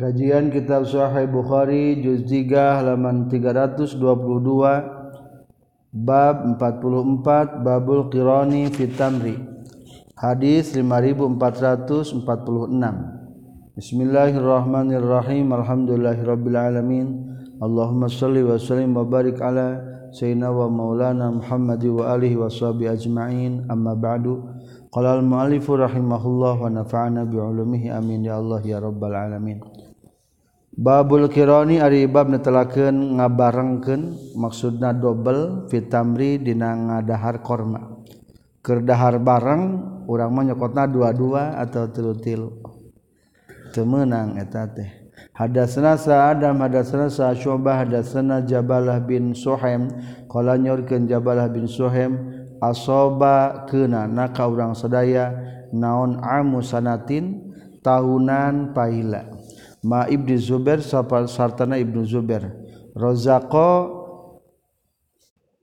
Kajian Kitab Sahih Bukhari juz 3 halaman 322 bab 44 babul qirani fi tamri. Hadis 5446. Bismillahirrahmanirrahim. Alhamdulillahirabbil alamin. Allahumma shalli wa sallim wa barik ala sayyidina wa maulana Muhammad wa alihi wa sahbihi ajma'in. Amma ba'du. Qala al-mu'allif rahimahullah wa nafa'ana bi ulumihi amin ya Allah ya rabbal alamin. Babul Kironi Aribab netelaken ngabarengken maksudna dobel fitamri dina ngadahar korma. Kerdahar bareng urang menyekotna dua-dua atau tilu-tilu. Temenang eta teh. Hadatsana Sa'adam hadatsana Sa'syubah hadasna Jabalah bin Suhaim. Qala nyorkeun Jabalah bin Suhaim asoba kena naka urang sadaya naon amu sanatin tahunan paila ma Ibnu Zubair sartana Ibnu Zubair. Razaqo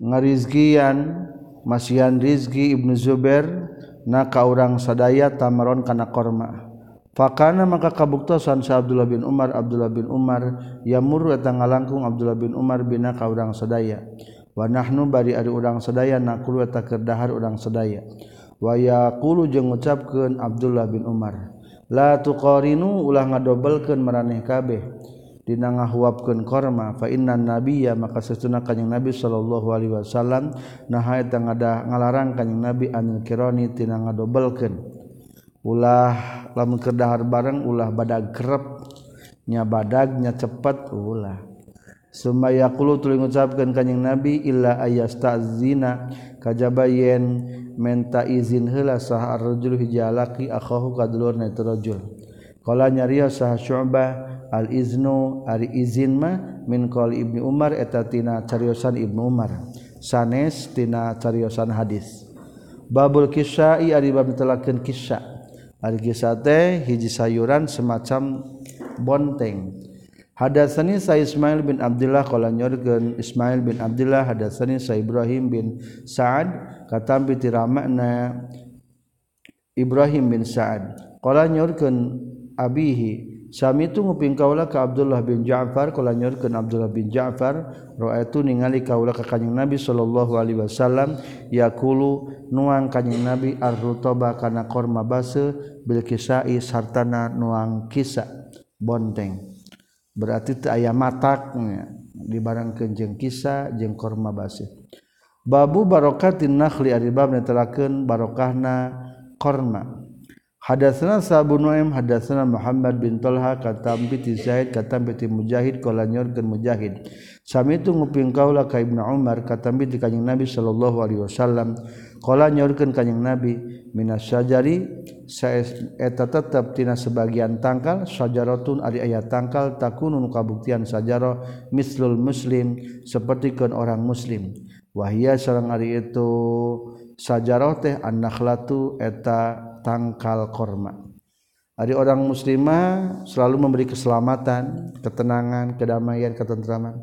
ngarizkian masihan rizki Ibnu Zubair na ka urang sadaya tamaron kana korma. Fakana maka kabuktosan sa Abdullah bin Umar Abdullah bin Umar yamur eta ngalangkung Abdullah bin Umar bina ka urang sadaya. Wa nahnu bari ari urang sadaya nakulu eta keur dahar urang sadaya. Wa yaqulu jeung ngucapkeun Abdullah bin Umar. la tuqarinu ulah ngadobelkeun maraneh kabeh. Dina ngahuapkeun korma fa innan nabiyya maka sesuna kanjing nabi sallallahu alaihi wasallam naha eta ngada ngalarang kanjing nabi anil kirani tina ngadobelkeun. Ulah lamun kedahar bareng ulah badag kerep nya badag nya cepet ulah. Summa yaqulu tuluy ngucapkeun kanjing nabi illa ayastazina kajaba yen menta izin hela sah ar-rajul hijalaki akhahu kadulurna itu rajul qala sah syu'bah al iznu ari izin mah min qali ibni umar eta tina cariosan ibnu umar. Sanes tina cariosan hadis. Babul kisai ari bab telakeun kisah ari kisah teh hiji sayuran semacam bonteng. Hadatsani Sa Ismail bin Abdullah qala nyorkeun Ismail bin Abdullah hadatsani Sa Ibrahim bin Sa'ad. Katampi ti ramana Ibrahim bin Sa'ad. Qala nyorkeun abihi. Sami tu nguping kaula ka Abdullah bin Ja'far. Qala nyorkeun Abdullah bin Ja'far. Ra'aitu ningali kaula ka kanjing Nabi sallallahu alaihi wasallam. Yaqulu nuang kanjing Nabi ar-rutaba kana korma base bil kisai sartana nuang kisah bonteng. berarti aya mataknya di barang kenjeng kisah jeng korma basih babu barokatin nakhli ari bab netelakeun barokahna korma. Hadatsana Sabu Nuaim hadatsana Muhammad bin Talha katam piti Zaid katam piti Mujahid qala nyorkeun Mujahid. Sami itu nguping kaula ka Ibnu Umar katam piti kanjing Nabi sallallahu alaihi wasallam qala nyorkeun kanjing Nabi minas sajari eta tetep tina sebagian tangkal sajaratun ari aya tangkal takunun kabuktian sajaro mislul muslim sapertikeun orang muslim. Wahia sareng ari itu sajaroh teh an-nakhlatu eta tangkal korma. Ari orang muslimah selalu memberi keselamatan ketenangan kedamaian ketentraman.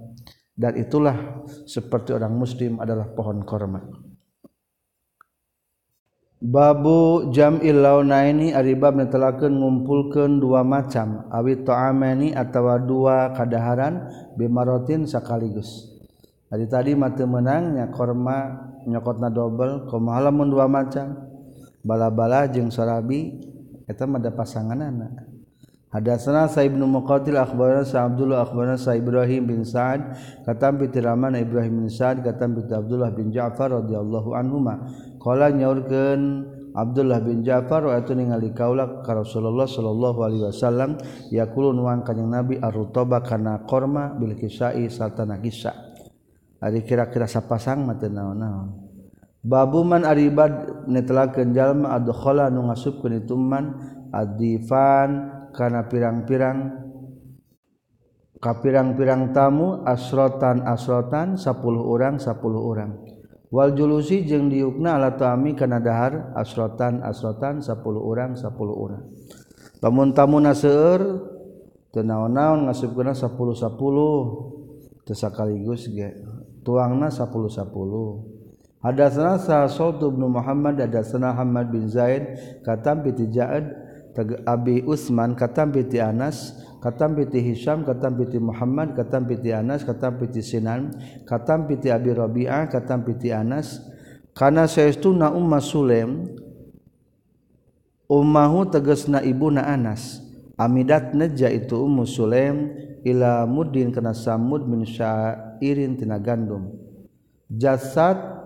Dan itulah seperti orang muslim adalah pohon korma. Babu jam illauna ini aribab netelakeun ngumpulkeun dua macam awit ta'amani atawa dua kadaharan bimarotin sakaligus. Hari tadi mate menangnya korma nyokotna double kumaha lamun dua macam bala-bala jeung sarabi etama ada pasangan Hadatsana Sa'ib bin Muqatil akhbarana Sa Abdullah akhbarana Sa Ibrahim bin Sa'ad katam bi Tiraman Ibrahim bin Sa'ad katam bi Abdullah bin Ja'far radhiyallahu anhuma. Qala nyaurkeun Abdullah bin Ja'far wa atu ningali kaula ka Rasulullah sallallahu alaihi wasallam yaqulun wa kanjing Nabi ar-rutaba kana korma bil kisai sarta kisah ari kira-kira sapasang mah teu naon-naon. Babuman aribad netelakeun jalma adkhala nu ngasupkeun itu man adifan kana pirang-pirang ka pirang-pirang tamu asrotan asrotan 10 orang 10 orang wal julusi jeung diukna ala taami kana dahar asrotan asrotan 10 orang 10 orang lamun tamu naseur teu naon-naon ngasupkeunna 10 10 teu sakaligus ge tuangna 10 10 Hadatsana sa Sa'd bin Muhammad hadatsana Hamad bin Zaid katam bi Tijaad Abi Usman katam bi Anas katam piti Hisam katam piti Muhammad katam piti Anas katam piti Sinan katam piti Abi Rabi'ah katam piti Anas. Kana saestuna umma Sulaim ummahu tegasna ibuna Anas. Amidat neja itu ummu Sulaim ila mudin kana samud min syairin tina gandum. Jasad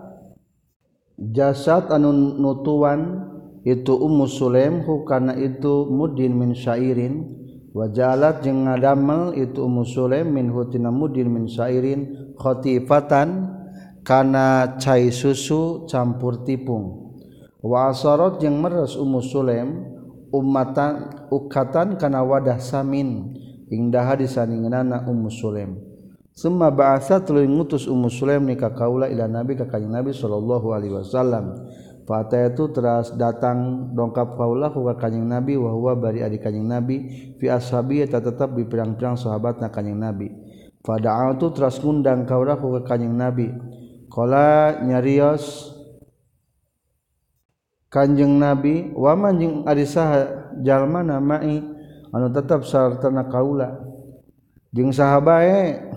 jasad anu nutuan itu Ummu Sulaim hukana itu mudin min syairin. Wajalat jeung ngadamel itu Ummu Sulaim min hutina mudin min syairin. Khatifatan kana cai susu campur tipung. Wa asarat jeung meres Ummu Sulaim ummatan ukatan kana wadah samin. Indah hadis saningeunana Ummu Sulaim. Summa ba'atha tuluy ngutus ummu Sulaim ni ka kaula ila nabi ka kanjing nabi sallallahu alaihi wasallam. Itu teras datang dongkap kaulah ke kanyeng nabi wahwa bari adik kanyeng nabi. Fi ashabi eta tetap di pirang-pirang sahabat na kanyeng nabi. Pada itu teras ngundang kaulah ke kanyeng nabi. Kala nyarios kanjeng nabi waman jeung ari saha jalma namai anu tetap sartana kaula. Jeung sahabat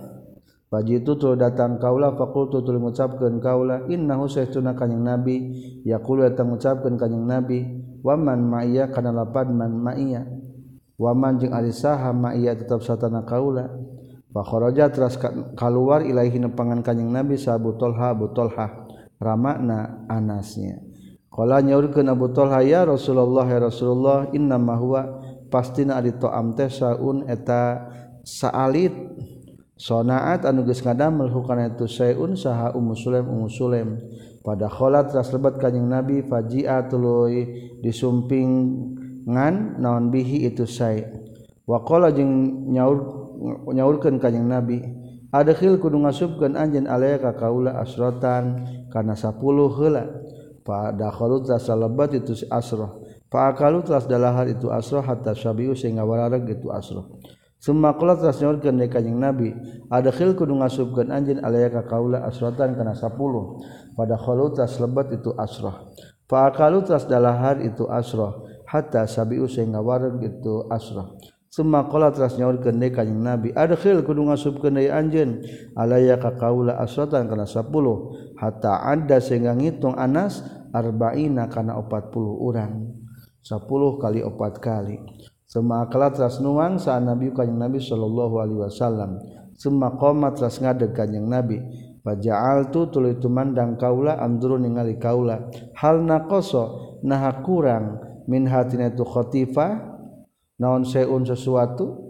Paji itu tu datang kaula fakultu tu mengucapkan kaula inna husaituna kanyang nabi. Yaqulu datang mengucapkan kanyang nabi. Waman ma'iyah kana lapan man ma'iyah waman jeung ari saha ma'iyah tetap satana kaula fa kharaja teras keluar ilaihi nempangan kanyang nabi sabu tolha abu tolha ramakna anasnya. Qala nyaurkeun abu tolha ya rasulullah ya rasulullah inna ma huwa pastina ari ta'am teh saun eta saalit sonaat anuges ngadamel hukana itu sayun saha ummu sulaim ummu sulaim. Pada kholat ras lebat kanjing nabi fajia tuluy disumpingan naon bihi itu say waqala jeung nyaur nyaurkeun kanjing nabi adkhil kudu ngasupkeun anjeun alaya ka kaula asrotan kana 10 heula. Pada kholat ras lebat itu asroh. Fa akalu telah dalahar itu asroh hatta syabiu sehingga wararak itu asroh. Semakulat nyaurkeun dari kanyang Nabi. Ada khil kudu ngasubkan anjin alaya ka kaula asratan kana sapuluh. Pada khalu tas lebat itu asrah. Fa'akalu tas dalahar itu asrah. Hatta sabi'u sehingga warang itu asrah. Semakola teras nyaurkeun dari kanyang Nabi. Ada khil kudu ngasubkan dari anjin alaya ka kaula asratan kana sapuluh. Hatta ada sehingga ngitung anas arba'ina kana opat puluh orang. Kali opat kali. Semakala teras nuang saat Nabi kanyang Nabi Shallallahu Alaihi Wasallam. Semua koma teras ngadeg kanyang Nabi. Pajaal tu tulu itu mandang kaula amduru ningali kaula. Hal nakoso naha kurang. Min hatina itu khotifah naon seun sesuatu?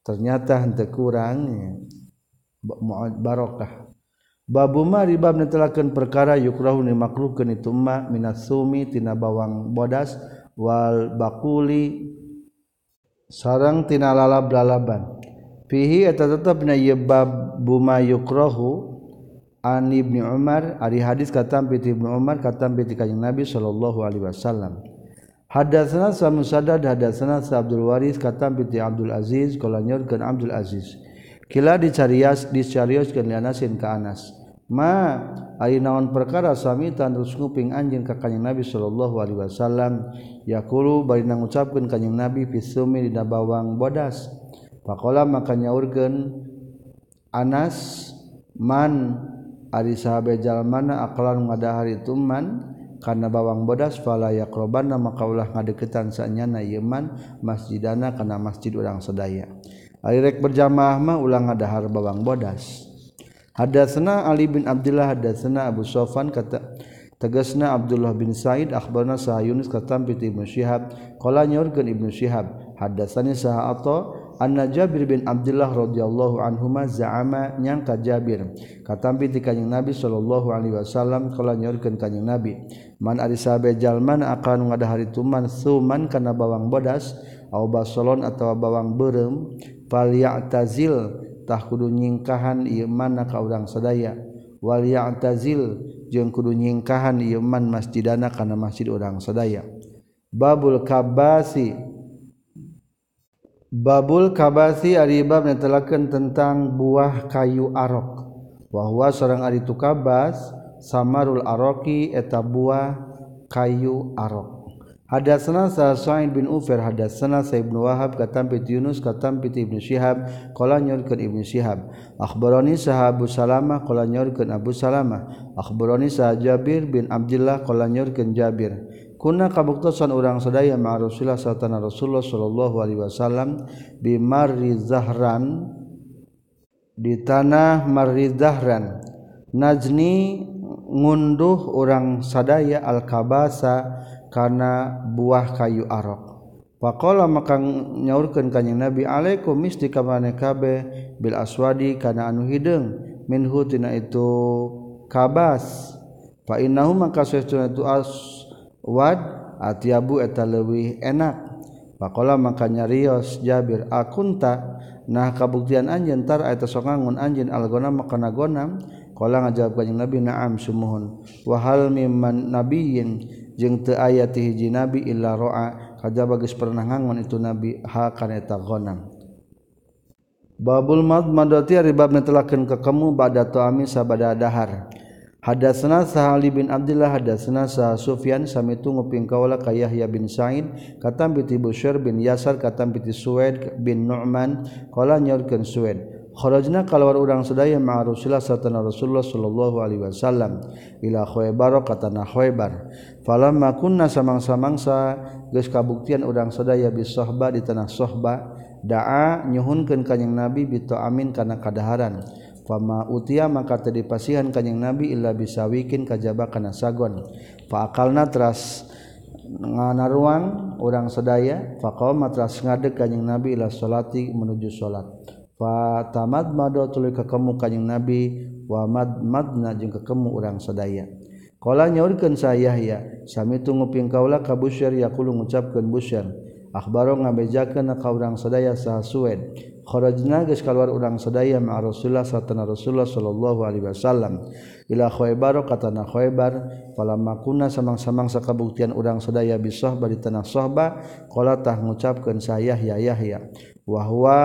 Ternyata hente kurang barokah. Babu ma ribab netelakeun perkara yukrahu ni makruhkeun itu ma minasumi tina bawang bodas wal bakuli. Sarang tina lalab lalaban fihi eta tetepna ieu bab buma yukrahu an ibni Umar ari hadis katam piti ibnu Umar katam piti kanjeng Nabi sallallahu alaihi wasallam. Hadatsana sa Musaddad hadatsana sa Abdul Waris katam piti Abdul Aziz kala nyorkeun Abdul Aziz. Kila dicarias dicarioskeun li Anasin ka Anas. ma ari naon perkara sami terus nguping anjing ka kanjing Nabi sallallahu alaihi wasallam. Yaqulu bari ngucapkeun kanjing Nabi fisumi dina bawang bodas. Faqala maka nyaurkeun Anas man ari sahabe jalmana aqlan ngadahar itu man karena bawang bodas fala yaqrabanna maka ulah ngadeketan sanyana ieu man masjidana kana masjid urang sedaya ari rek berjamaah mah ulah ngadahar bawang bodas. Hadatsana Ali bin Abdullah hadatsana Abu Sofan kata tegasna Abdullah bin Said akhbarna Sah Yunus katam bi Ibnu Syihab. Qala nyorkeun Ibnu Syihab hadatsani Sah Atha anna Jabir bin Abdullah radhiyallahu anhuma za'ama nyangka Jabir. Katam bi kanjing Nabi sallallahu alaihi wasallam qala nyorkeun kanjing Nabi man ari sahabe jalman akan ngadahari tuman suman kana bawang bodas au basolon atawa bawang beureum fal ya'tazil tah kudu nyingkahan ieu mana ka urang sadaya. Wal ya'tazil jeung kudu nyingkahan ieu man masjidana kana masjid urang sadaya. Babul kabasi. Babul kabasi ari bab netelakeun tentang buah kayu arok. Bahwa seorang ari tukabas samarul aroki eta buah kayu arok. Hadatsana Sa'id bin Ufair hadatsana Sa'id bin Wahab katam bi Yunus katam bi Ibnu Shihab qala nyorkeun Ibnu Shihab. Akhbarani Sahabu Salamah qala nyorkeun Abu Salamah. Akhbarani Sahab Jabir bin Abdullah qala nyorkeun Jabir. Kunna kabuktosan urang sadaya ma Rasulullah sallallahu Rasulullah sallallahu alaihi wasallam bi Marizahran di tanah Marizahran Najni ngunduh orang sadaya al-kabasa kana buah kayu arok Pakola maka nyaurkan kanyang Nabi Alaikum misti kamane kabe bil aswadi kana anu hidung minhu tina itu kabas. Fa innahu maka sesuatu itu aswad atiabu eta leuwih enak. Pakola maka nyarios Jabir akunta nah kabuktian anjeun tar eta sok ngangun anjeun algona maka nagonam. Kala ngajawab kanyang Nabi na'am sumuhun. wa hal mimman nabiyyin jeung teu aya ti hiji nabi illa ra'a kajaba geus pernah ngangon itu nabi ha kana eta ghanam. Babul madmadati ari bab netelakeun ka kamu bada taami sabada dahar. Hadatsna Sahal bin Abdullah hadatsna Sa Sufyan sami tu nguping kawala ka Yahya bin Sa'id katam piti Bushair bin Yasar katam piti Suwaid bin Nu'man qala nyorkeun Suwaid. Kharajna kalawar urang sadaya ma'a Rasulullah satana Rasulullah sallallahu alaihi wasallam. Ila Khaybar katana Khaybar. falamma kunna samangsa-mangsa geus kabuktian urang sadaya bisohba di tanah sohba da'a nyuhunkeun kanjing nabi amin kana kadaharan. Fama utia maka teu dipasihan kanjing nabi illa bisawikin kajaba kana sagon. Fa akalna teras nganaruang urang sadaya faqama teras ngadeg kanjing nabi ila salati menuju salat. Fa tamad madu tuluy kakemu kanjing nabi wa mad madna jeung kakemu urang sadaya. Kala nyaurkeun sa Yahya, sami tunguping kaula ka Busyar yaqulu ngucapkeun Busyar. Akhbaro ngabejakeun ka urang sadaya saha Suwed. Kharajna geus kaluar urang sadaya ma Rasulullah satana Rasulullah sallallahu alaihi wasallam. Ila Khaybar katana Khaybar, falamma kunna samang-samang sakabuktian urang sadaya bisah bari tanah Sahba, qala tah ngucapkeun sa Yahya Yahya. Wa huwa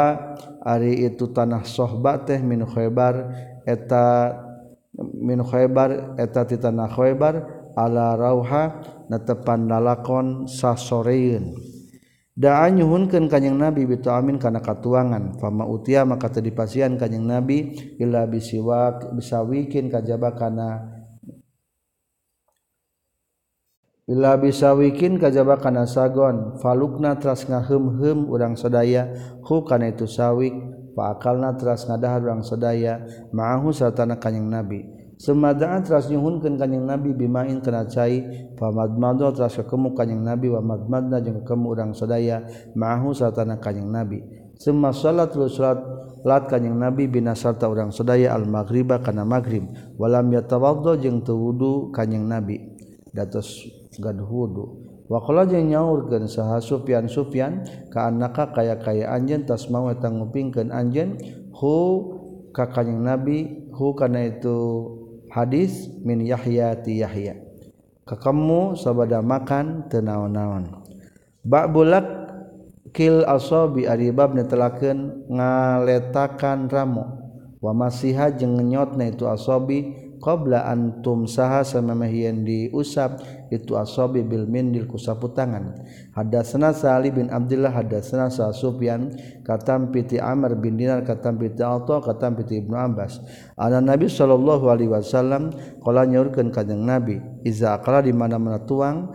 ari itu tanah Sahba teh min Khaybar eta min khaybar eta ti tanah khaybar ala rauha natepan lalakon sasoreun. Nyhunkan kanyeng nabi bitu amin kana katuangan. Fama utia maka teu dipasian kanjing nabi illa bisiwak bisawikin kajaba kana. Illa bisawikin kajaba kana sagon. Falukna tras ngaheum-heum urang sadaya hukana itu sawik. faalna teras ngadahar urang sadaya maahu sartana kanyang nabi. Semadaan teras nyuhunkeun kanjing nabi bimain kana cai famadmadu teras kekemu kanjing nabi wa madmadna jeung kekemu urang sadaya maahu sartana kanjing nabi. Summa salat lu salat lat kanjing nabi bina sarta urang sadaya al maghriba kana maghrib walam yatawaddo jeung teu wudu kanjing nabi. Datos gaduh wudu. Wakola jeung nyaurkeun saha Sufyan-Sufyan ka anaka kaya-kaya anjeun tasmau eta ngupingkeun anjeun hu ka kanjing Nabi hu kana itu hadis min Yahya ti Yahya. Sabada makan teu naon-naon. Ba'bulak kil asabi aribab netelakeun ngaletakan ramu. wa masiha jeung nyotna itu asabi qabla antum saha samemehieun diusap itu asabi bil mindil ku sapu tangan. Hadatsana Sali bin Abdullah hadatsana Sa Sufyan katam piti Amr bin Dinar katam piti Alta katam piti Ibnu Abbas. Ana Nabi sallallahu alaihi wasallam qala nyaurkeun kanjeng Nabi iza aqala di mana-mana tuang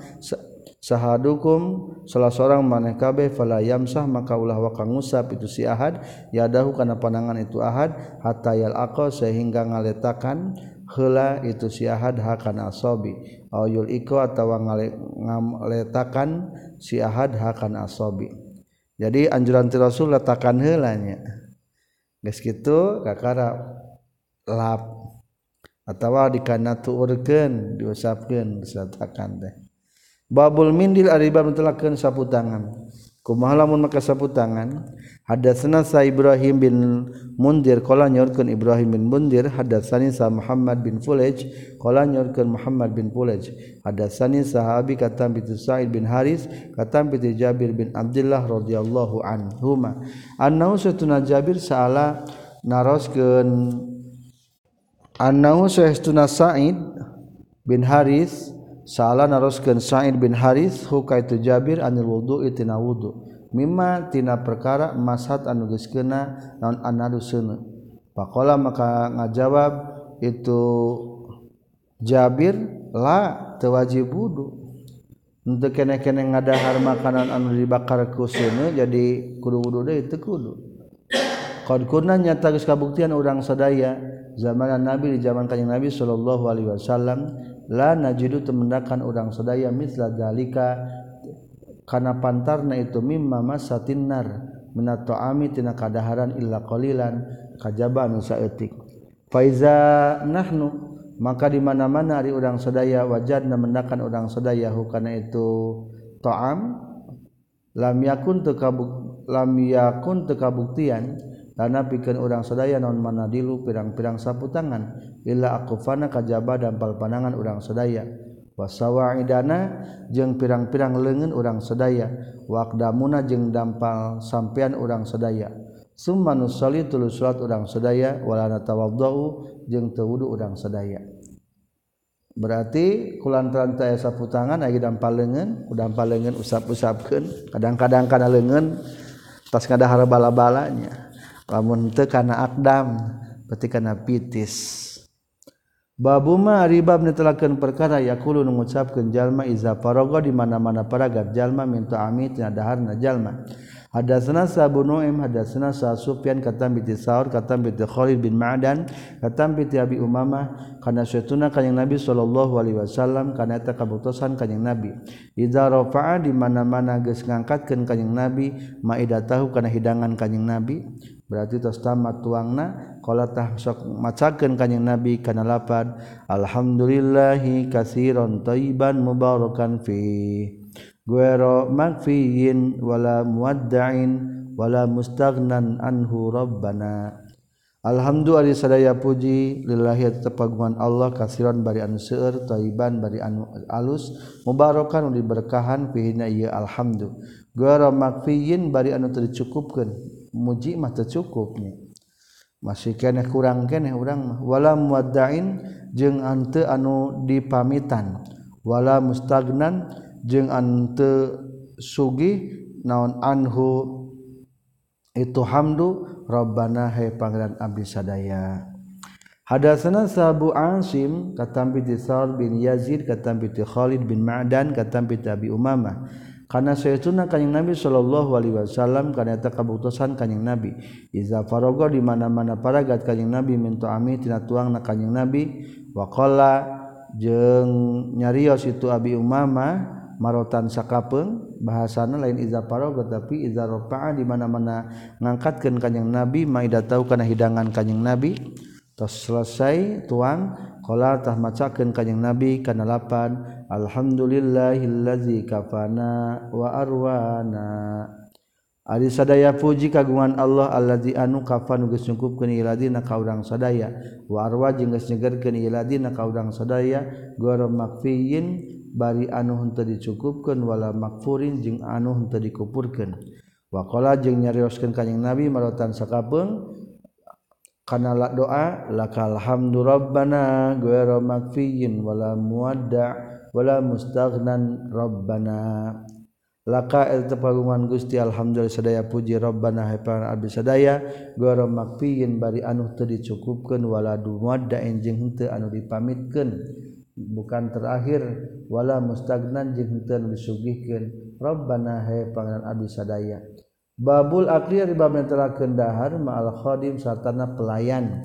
sahadukum salah seorang maneh kabeh fala yamsah maka ulah wa ngusap itu si ahad yadahu kana panangan itu ahad hatta yal sehingga ngaletakan hela itu siahad hakana asobi. Ayul iko atau ngaletakan siahad hakana asobi. Jadi anjuran ti rasul letakkan helanya geus kitu kakara lap. Atau dikana tuurkeun diusapkeun disatakan teh. Babul mindil ari bab sapu tangan kumaha lamun maka sapu tangan. Hadatsana sa Ibrahim bin Mundir qala nyorkeun Ibrahim bin Mundir hadatsani sa Muhammad bin Fulaj qala nyorkeun Muhammad bin Fulaj hadatsani sahabi katam bi Sa'id bin Haris katam bi Jabir bin Abdullah radhiyallahu anhuma. Annahu satuna Jabir saala naroskeun. Annahu Sa'id bin Haris Salah naruskeun Sa'id bin Harits hukaitu Jabir anil wudu'i tina wudu. Mimma tina perkara mashat anu geus keuna naon analuseuna. Pakola maka ngajawab itu Jabir la tewajib wudu. Untuk kene-kene ngadahar makanan anu dibakar ku seuneu jadi kudu wudu deui teu kudu. Qad kunna nyata geus kabuktian urang sadaya zaman Nabi di zaman kanjeng Nabi sallallahu alaihi wasallam la najidu temendakan urang sadaya misla dalika kana pantarna itu mimma masatin nar minat ta'ami tina kadaharan illa qalilan kajaba anu saeutik faiza nahnu maka di mana-mana ari urang sadaya wajadna mendakan urang sadaya hukana itu ta'am lam yakun tekabuk lam yakun tekabuktian karena pikeun urang sadaya non mana dilu pirang-pirang sapu tangan illa akufana kajaba dampal panangan urang sadaya wasawaidana jeung pirang-pirang leungeun urang sadaya waqdamuna jeung dampal sampean urang sadaya summa nusalli tulu salat urang sadaya wala natawaddau jeung teu wudu urang sadaya berarti kulantaran teh sapu tangan aya dampal leungeun dampal leungeun usap-usapkeun kadang-kadang kana leungeun tas ngadahar bala-balanya lamun teu kana akdam berarti kana pitis. Babuma ribab netelakeun perkara yaqulu ngucapkeun jalma iza faraga di mana-mana paragat jalma minta amit tina daharna jalma. Hadatsana Abu Nu'aim hadatsana Sa Sufyan katam bi Saur katam bi Khalid bin Ma'dan katam bi Abi Umamah kana saytuna kanjing Nabi sallallahu alaihi wasallam kana eta kabutusan kanjing Nabi. Idza rafa'a di mana-mana geus ngangkatkeun kanjing Nabi maidatahu kana hidangan kanjing Nabi. Berarti tos tamat tuangna qala tah sok macakeun kanjing Nabi kana lapad alhamdulillahi katsiran thayyiban mubarakan fi guero magfiyin wala muwaddain wala mustagnan anhu rabbana. Alhamdulillah sadaya puji lillahi tepaguan Allah kasiran bari anu seueur taiban bari anu alus mubarakan anu diberkahan fihina ieu alhamdu. Guero makfiyin bari anu teu dicukupkeun muji mah teu cukupnya masih keneh kurang keneh urang mah. Wala muwaddain jeung ante anu dipamitan. Wala mustagnan jeung ante sugih naon anhu. Itu hamdu Rabbana hai pangeran abdi sadaya. Hadatsana Sabu Asim katampi ti Sa'd bin Yazid katampi ti Khalid bin Ma'dan katampi ti Abi Umamah. Karena saytuna kanjing Nabi sallallahu alaihi wasallam kana eta kabutusan kanjing Nabi. Iza faraga di mana-mana paragat kanjing Nabi minta ami tina tuangna kanjing Nabi. Wa qala jeung nyarios itu Abi Umamah marotan sakapeng bahasana lain izaparo tetapi izaropa'a di mana-mana ngangkatkeun kanjing Nabi maida tahu kana hidangan kanjing Nabi tos selesai tuang qala tah macakeun kanjing Nabi kana lapan alhamdulillahillazi kafana wa arwana. Ari sadaya puji kagungan Allah allazi anu kafan geus nyukupkeun iladina ka urang sadaya. Wa arwa jeung geus nyegerkeun iladina ka urang sadaya. Goro makfiyin bari anu henteu dicukupkeun wala makfurin jeung anu henteu dikupurkeun waqala jeung nyarioskeun kanjing nabi marotan sakapeung kana la doa lakal hamdu rabbana ghairu makfiyin wala muwadda wala mustaghnan rabbana. Laka el tepagungan Gusti alhamdulillah sadaya puji rabbana hai abdi sadaya ghairu makfiyin bari anu teu dicukupkeun wala muwadda jeung henteu anu dipamitkeun. bukan terakhir wala mustagnan jeung henteu disugihkeun. Rabbana hay pangeran abdi sadaya. Babul akli di bab netelakeun dahar ma'al khadim sartana pelayan.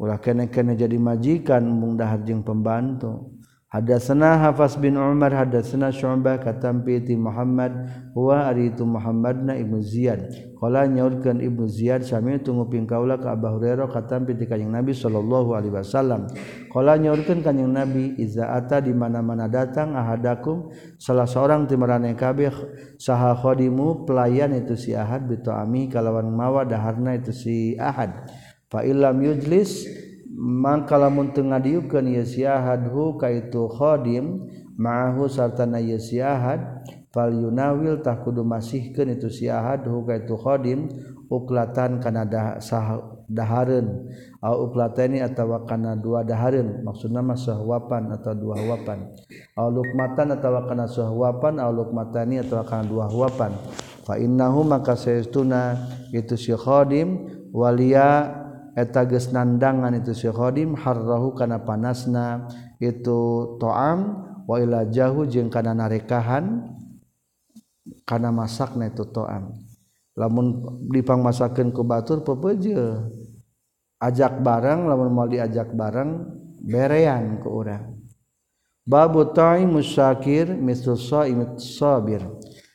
Ulah kene-kene jadi majikan mung dahar jeung pembantu. Hadatsana Hafs bin Umar hadatsana Syu'bah katam bi Muhammad wa ari itu Muhammadna Ibnu Ziyad. Qala nyaurkeun Ibnu Ziyad sami tunggu ping kaula ka Abu Hurairah katam bi Kanjeng Nabi sallallahu alaihi wasallam. Qala nyaurkeun Kanjeng Nabi iza ata di mana-mana datang ahadakum salah seorang ti marane kabeh saha khadimu pelayan itu si Ahad bi ta'ami kalawan mawa daharna itu si Ahad. Fa illam yujlis mangka lamun teu ngadiukeun ieu si hu ka itu khadim ma'ahu sartana ieu si fal yunawil tah kudu masihkeun itu si hu ka itu khadim uklatan kana dah dahareun au uklatani atawa kana dua dahareun maksudna mah sahwapan atau dua huapan au lukmatan atawa kana sahwapan au lukmatani atawa kana dua huapan fa innahu maka saestuna itu si khadim walia eta geus nandangan itu si Khadim harrahu kana panasna. Itu to'am wa ila jahu jeung kana narekahan kana masakna itu to'am. Lamun dipangmasakeun ku batur pepeje ajak barang lamun mau diajak barang berean ku urang. Babu ta'imus syakir mislu sha'imit sabir.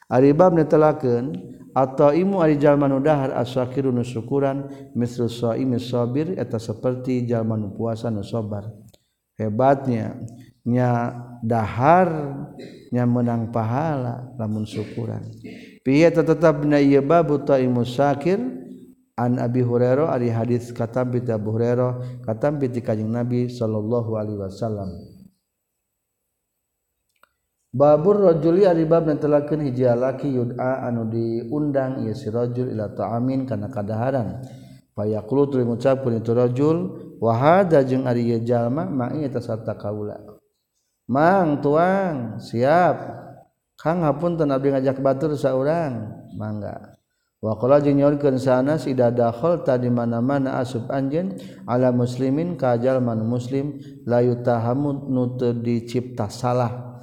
Ari bab netelakeun atau imu ari jalma nu dahar asyakiru nu syukuran mislu shaimi sabir eta seperti jalma nu puasa nu sabar hebatnya nya dahar nya menang pahala lamun syukuran. Piye tetap na ieu babu taimu syakir an abi hurairah ari hadis katam bi abu hurairah katam bi kanjing nabi sallallahu alaihi wasallam. Babur baburrojuli aribab netelaken hijialaki yud'a anu diundang ia sirojul ila ta'amin kana kadaharan. Fayaqulu tuli ngucapkeun itu rajul wa hada jeung ari ieu jalma ma'i eta sarta kaula. Mang tuang siap. Kang hapunten abdi ngajak batur saurang. Mangga. Wa qala jeung nyaurkeun sana ida dakhol tadi mana-mana asub anjeun ala muslimin ka man muslim la yutahamu nu dicipta salah.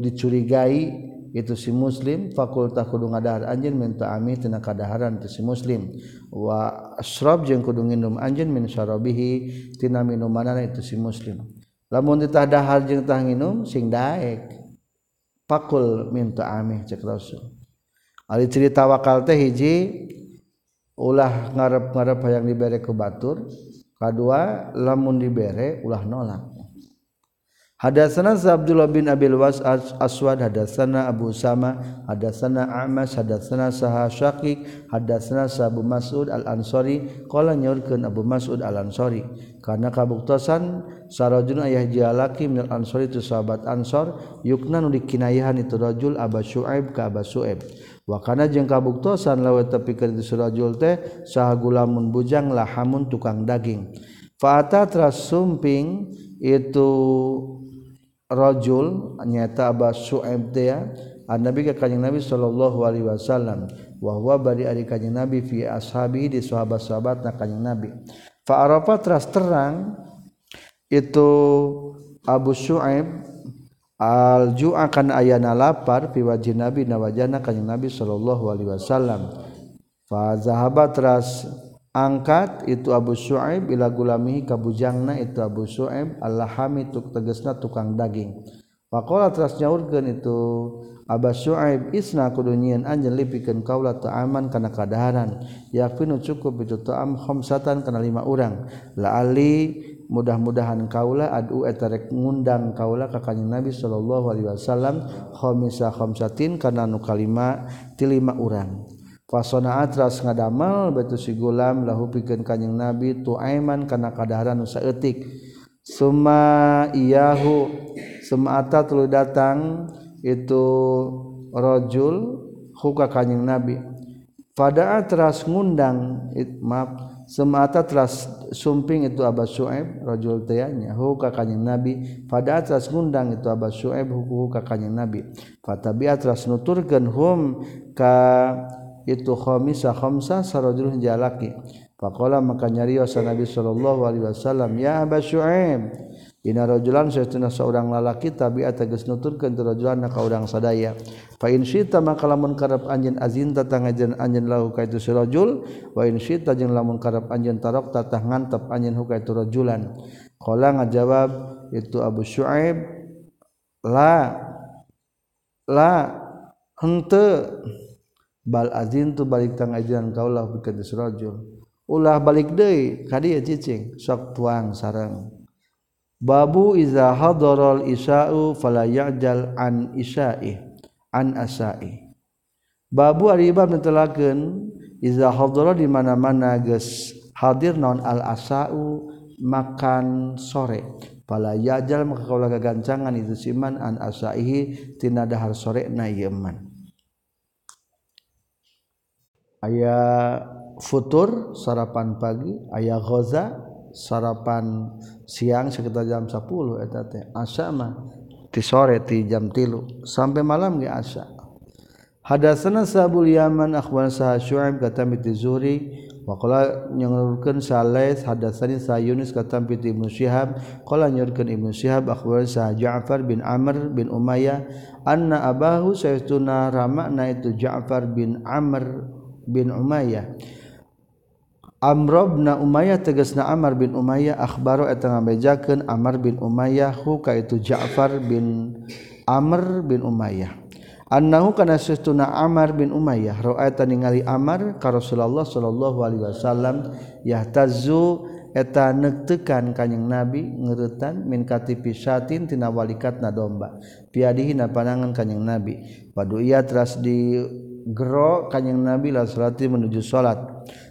dicurigai itu si muslim fakultah kudu ngadahar anjeun min ta'ami tina kadaharan itu si muslim. Wa asrab jeung kudu nginum anjeun min syarabihi tina minumanana itu si muslim. Lamun ditah dahar jeung tah nginum sing daek. Fakul min ta'ami cek rasul. Ari cerita wakal teh hiji ulah ngarep-ngarep hayang dibere ke batur. Kadua lamun dibere ulah nolak. Hadatsana Abdullah bin Abil Was Aswad hadatsana Abu Sama hadatsana Amas hadatsana Saha Syaqiq hadatsana Abu Mas'ud Al Ansari qala nyorkeun Abu Mas'ud Al Ansari karena kabuktosan sarajun ayah jalaki min Al Ansari tu sahabat Ansor yukna nu dikinayahan itu rajul Abu Syuaib ka Abu Syuaib wa kana jeung kabuktosan lawe tepikeun itu rajul teh saha gulamun bujang lahamun tukang daging. Fa'ata tras sumping itu rajul nyata Abu Su'aib teh Nabi ka kanjing Nabi sallallahu alaihi wasallam wa huwa bari ari kanjing Nabi fi ashabi di sahabat-sahabatna kanjing Nabi. Fa arafa teras terang itu Abu Su'aib al ju'a kan ayana lapar fi wajhi Nabi nawajana kanjing Nabi sallallahu alaihi wasallam. Fa zahaba teras angkat itu Abu Syuaib bila gulami kabujangna itu Abu Syuaib Allahami tuk tegesna tukang daging. Pakola teras nyaurkeun itu Abu Syuaib isna kudunyian anjeun lipikeun kaula ta'aman kana kadaharan. Yakfinu cukup itu ta'am khamsatan kana lima urang. La ali mudah-mudahan kaula adu etarek ngundang kaula ka kanjeng Nabi sallallahu alaihi wasallam khamisa khamsatin kana nu kalima ti lima urang. Fasonaat ras ngadamel batu si gulam lahu pikeun kanjing Nabi tu aiman kana kadaharan nu saeutik. Suma iyahu semata tuluy datang itu rojul huka kanjing Nabi. Fadaat ras ngundang it, maaf semata teras sumping itu Abu Su'aib rajul tayanya hu ka kanjing Nabi pada atas ngundang itu Abu Su'aib hu ka kanjing Nabi fatabiat teras nuturkeun hum ka itu khamisah khamsah sarajul jalaki. Faqala maka nyarios Nabi sallallahu alaihi wasallam ya Aba Syuaib Ina rajulan saestuna seorang lalaki tabiat tegas nuturkeun teu rajulan ka urang sadaya. Fa in syita maka lamun karep anjeun azin tatang anjeun anjeun lahu ka itu si rajul. Wa in syita jeung lamun karep anjeun tarok tatah ngantep anjeun huka itu rajulan. Qala ngajawab itu Abu Syuaib la la henteu bal azin tu balik tang ajian kaulah bikin rajul ulah balik deui ka dieu cicing sok tuang sarang babu iza hadarol isya'u fala ya'jal an isa'ih an asa'i babu ari bab netelakeun iza hadara di mana-mana geus hadir naon al asa'u makan sore. Fala ya'jal maka kaulah gagancangan itu siman an asa'ihi tina dahar sore na ieu man Aya futur sarapan pagi. Ayah ghaza sarapan siang sekitar jam 10 eta teh. Asa mah ti sore ti jam tilu sampai malam ge asa hadatsana sabul yaman akhbar sa syuaib kata bi zuhri Waqala nyangurkeun Saleh hadatsani sa Yunus kata bi Ibnu Syihab qala nyurkeun Ibnu Syihab akhbar sa Ja'far bin Amr bin Umayyah anna abahu saytuna ramana itu Ja'far bin Amr bin Umayyah. Amrobna Umayyah tegesna Amar bin Umayyah akhbaro eta ngabejakeun Amar bin Umayyah hu ka itu Ja'far bin Amr bin Umayyah. Annahu kana sesuna Amar bin Umayyah ra'aita ningali Amar ka Rasulullah sallallahu alaihi wasallam yahtazzu eta nektekan kanjing Nabi ngeureutan min katipi satin tina walikatna domba. Piadihi na panangan kanjing Nabi. Padu ia teras di gero kanjing nabi la salati menuju salat.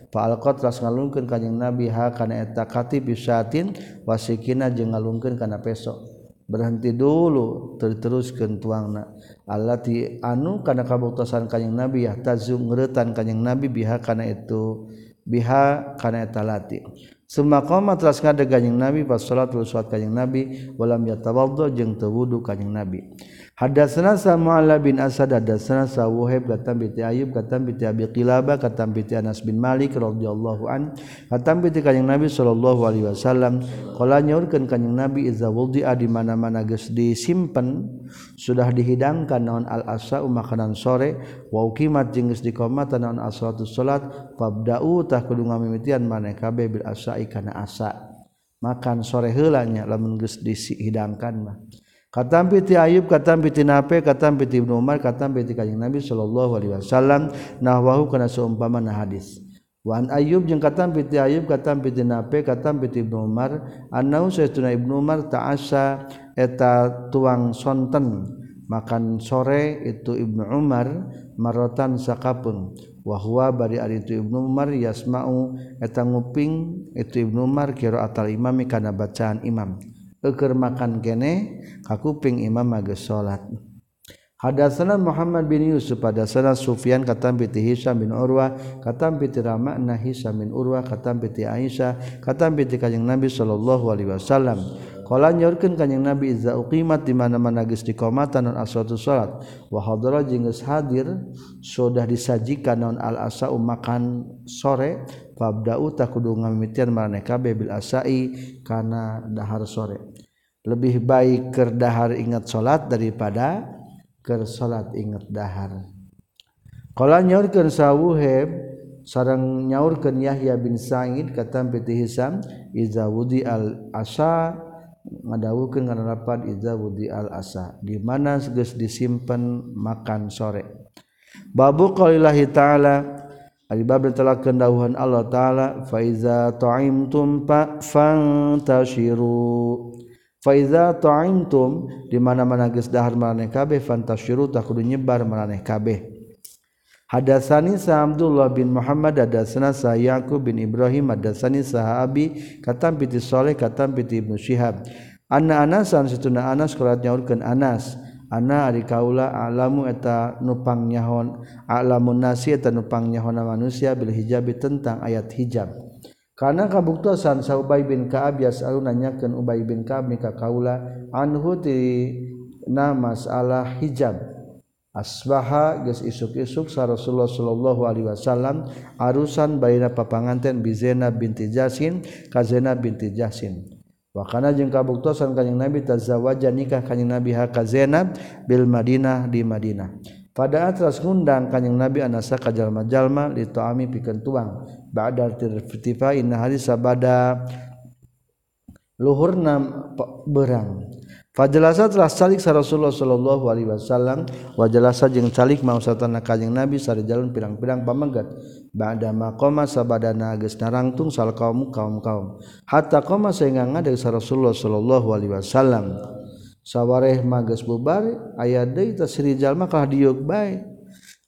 Fa alqat las ngalungkeun nabi ha kana eta katib bisatin wasikina jeung ngalungkeun kana peso. Berhenti dulu teruskan tuangna. Allati anu kana kabuktasan kanyang nabi ya tazu ngeuretan kanyang nabi biha kana itu biha kana eta lati. Summa qama teras ngadeg kanjing Nabi pas salat salat kanjing Nabi walam yatawaddo jeung teu wudu kanjing Nabi. Hadatsana Sa'ala bin Asad hadatsana Sawuhaib katam bi Ayyub katam bi Abi Qilabah katam bi Anas bin Malik radhiyallahu an katam bi kanjing Nabi sallallahu alaihi wasallam. Qala nyaurkeun kanjing Nabi iza wuldi'a di mana-mana geus disimpen sudah dihidangkan naon al-asa makanan sore wa uqimat jeung geus diqomatan naon as-salatu salat fabda'u tah kudu ngamimitian maneh kabeh bil asa'i kana asa. Makan sore heula nya lamun geus dihidangkan mah katampi ti Ayub katampi ti Nafe katampi ti Ibnu Umar katampi ti Kanjeng Nabi sallallahu alaihi wasallam nahwahu kana saumpama na hadis. Wa an Ayub jeung katampi ti Ayub katampi ti Nafe katampi ti Ibnu Umar annau sayyiduna Ibnu Umar ta'asa eta tuang sonten makan sore itu Ibnu Umar marotan sakapeung wa huwa bari ari itu Ibnu Umar yasma'u eta nguping itu Ibnu Umar qira'atal imami kana bacaan imam. eker makan kene kakuping imam mage salat Hadatsana Muhammad bin Yusuf hadatsana Sufyan katam piti Hisam bin Urwah katam piti Ramana Hisam bin Urwah katam piti Aisyah katam piti Kanjeng Nabi sallallahu alaihi wasallam. Kala nyorkeun Kanjeng Nabi iza uqimat di mana-mana geus diqomatan non asratu salat? Wa hadara jeung geus hadir sudah disajikan non al asau makan sore fabda'u takudu ngamitian marane kabeh bil asai kana dahar sore. Lebih baik kerdahar ingat salat daripada ker salat ingat dahar. Qala nyaurkeun sawuhib sareng nyaurkeun Yahya bin Sa'id katam piti Hisam iza wudi al asa ngadawukeun kana lapan iza wudi al asa di mana geus disimpen makan sore? Babu qaulillahi ta'ala bab telah kendauhan Allah ta'ala faiza ta'imtum fantashiru Faiza ta'imtum di mana-mana geus dahar maraneh kabeh fantasyiru takudu nyebar maraneh kabeh. Hadatsani sa Abdullah bin Muhammad hadatsana sa Yaqub bin Ibrahim hadatsani sa Abi katam piti Saleh katam piti Ibnu Syihab. Anna Anasan satuna Anas kurat nyaurkeun Anas. Ana ari kaula alamu eta nupang nyahon alamun nasi eta nupang nyahona manusia bil hijabi tentang ayat hijab. Karena kabuktasan sa Ubay bin Ka'ab yas'alu nanyakeun Ubay bin Ka'ab ka kaula anhu ti na masalah hijab. Asbaha geus isuk-isuk sa Rasulullah sallallahu alaihi wasallam arusan baina papanganten bi Zainab binti Jasin ka Zainab binti Jasin. Wa kana jeung kabuktosan kanjing Nabi tazawaja nikah kanjing Nabi ha ka Zainab bil Madinah di Madinah. Pada atas ngundang kanjing Nabi anasa ka jalma-jalma li ta'ami pikeun tuang. Ba'da tirtifa inna hari sabada luhurna berang. Fajalasa telah salik sa Rasulullah sallallahu alaihi wasallam wa jalasa jeung salik mau satana kanjing Nabi sari jalan pirang-pirang pamenggat ba'da maqama sabadana geus narangtung sal kaum kaum-kaum hatta qama sehingga ngadeg sa Rasulullah sallallahu alaihi wasallam sawareh mages bubari aya deui tasri jalma kalah diuk bae.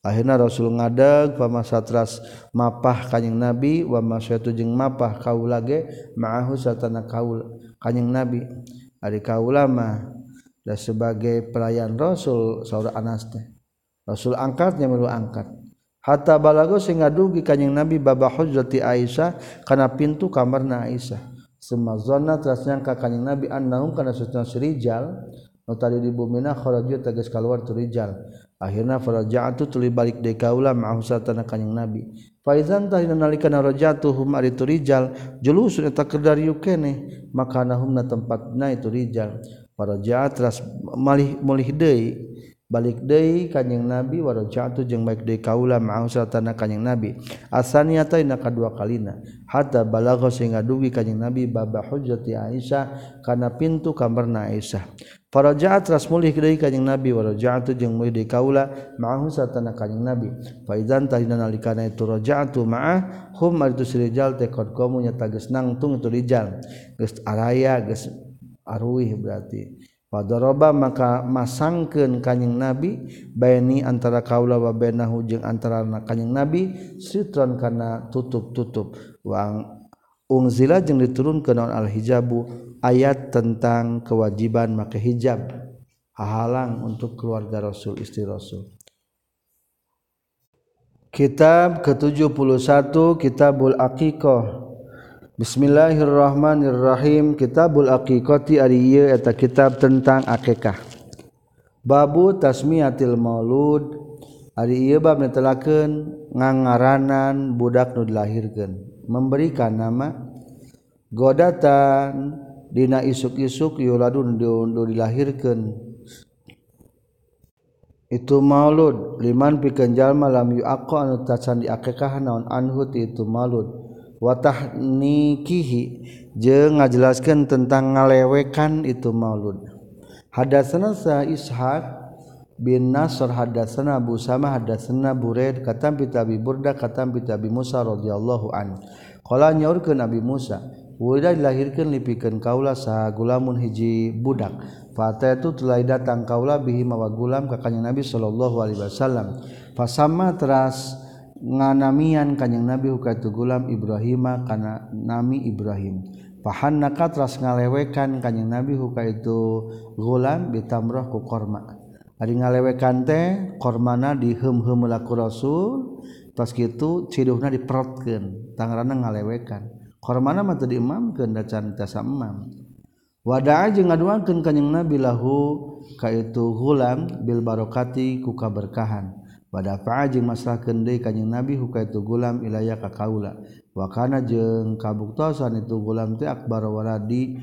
Akhirna rasul ngadeg pamasatras mapah kanjing nabi wa masyatu jeung mapah kaula ge ma'ahu satana kaul kanjing nabi. Ari kaula mah dan sebagai pelayan rasul saudara Anas teh. Rasul angkatnya melu angkat. Hatta balago sehingga dugi kanjing nabi baba hujrati Aisyah kana pintu kamarna Aisyah. semazona teras nyangka kanjing Nabi annahum kana sesuna sirijal nu tadi di bumi na kharaju tegas keluar tu rijal. Akhirna faraja'tu tuli balik deui kaula ma'husatana kanjing Nabi. Fa idzan tahina nalikana rajatuhum ari tu rijal julusun eta kedar yukene makanahum na tempatna itu rijal. Faraja'at teras malih mulih deui. balik Dei Kanyeng nabi war jatuh jeung baik deui kaula mangsal tanah Kanyeng nabi. Asaniataina kedua kalina. Hatta balago sehingga dugi Kanyeng nabi baba hujati Aisyah karena pintu kamarna Aisyah. Para jaat ras mulih kedai Kanyeng nabi war jatuh jeung mulih deui kaula mangsal tanah Kanyeng nabi. Faizan tahina nalikana itu raja'atu ma'ah hum aritu sirijal tekod komunya tages nangtung itu rijal. Geus araya geus aruih berarti. Wadoroba maka masangkeun kanjing Nabi baini antara kaula wa bainahu jeung antara kanjing Nabi sitron kana tutup-tutup. Wang ungzila jeung diturunkeun naon al hijabu ayat tentang kewajiban make hijab. Halang untuk keluarga Rasul istri Rasul. Kitab ke-71 Kitabul Aqiqah. Bismillahirrahmanirrahim. Kitabul Aqiqati ari ieu eta kitab tentang akikah. Babu tasmiyatil maulud. Ari ieu bab netelakeun ngangaranan budak nu dilahirkeun, memberikan nama godatan. Dina isuk-isuk yuladun nu dilahirkeun. Itu maulud. Liman pikeun jalma lam yuaqqa anu tacan diakikahan naon anhu itu maulud. watah nikihi je ngajelaskan tentang ngalewekan itu maulud. Hadasana sa ishaq bin nasr hadasana abu sama hadasana Bured katam bi burda katam bi musa radhiyallahu an qala nyaurkeun Nabi musa wida dilahirkeun lipikeun kaula sa gulamun hiji budak. Fata itu telah datang kaula bihi mawa gulam ka Nabi sallallahu alaihi wasallam. Fasama teras nganamian kanyang nabi hukaitu gulam Ibrahima kana nami Ibrahim. Pahan nakatras ngalewekan kanyang nabi huka itu gulam bitamrah ku korma. Ari ngalewekan teh kormana diheum-heum laku rasul tos kitu ciduhna diperotkeun tangarana ngalewekan. Kormana mah teu diimamkeun da can tasa imam wada'a jeung ngaduakeun kanjing nabi lahu ka itu gulam bil barokati ku kaberkahan. pada faajing masalah kendai kanyeng nabi huka itu gulam ilayah ka kaula. Wakana jeung kabuktosan itu gulam teh akbar waladi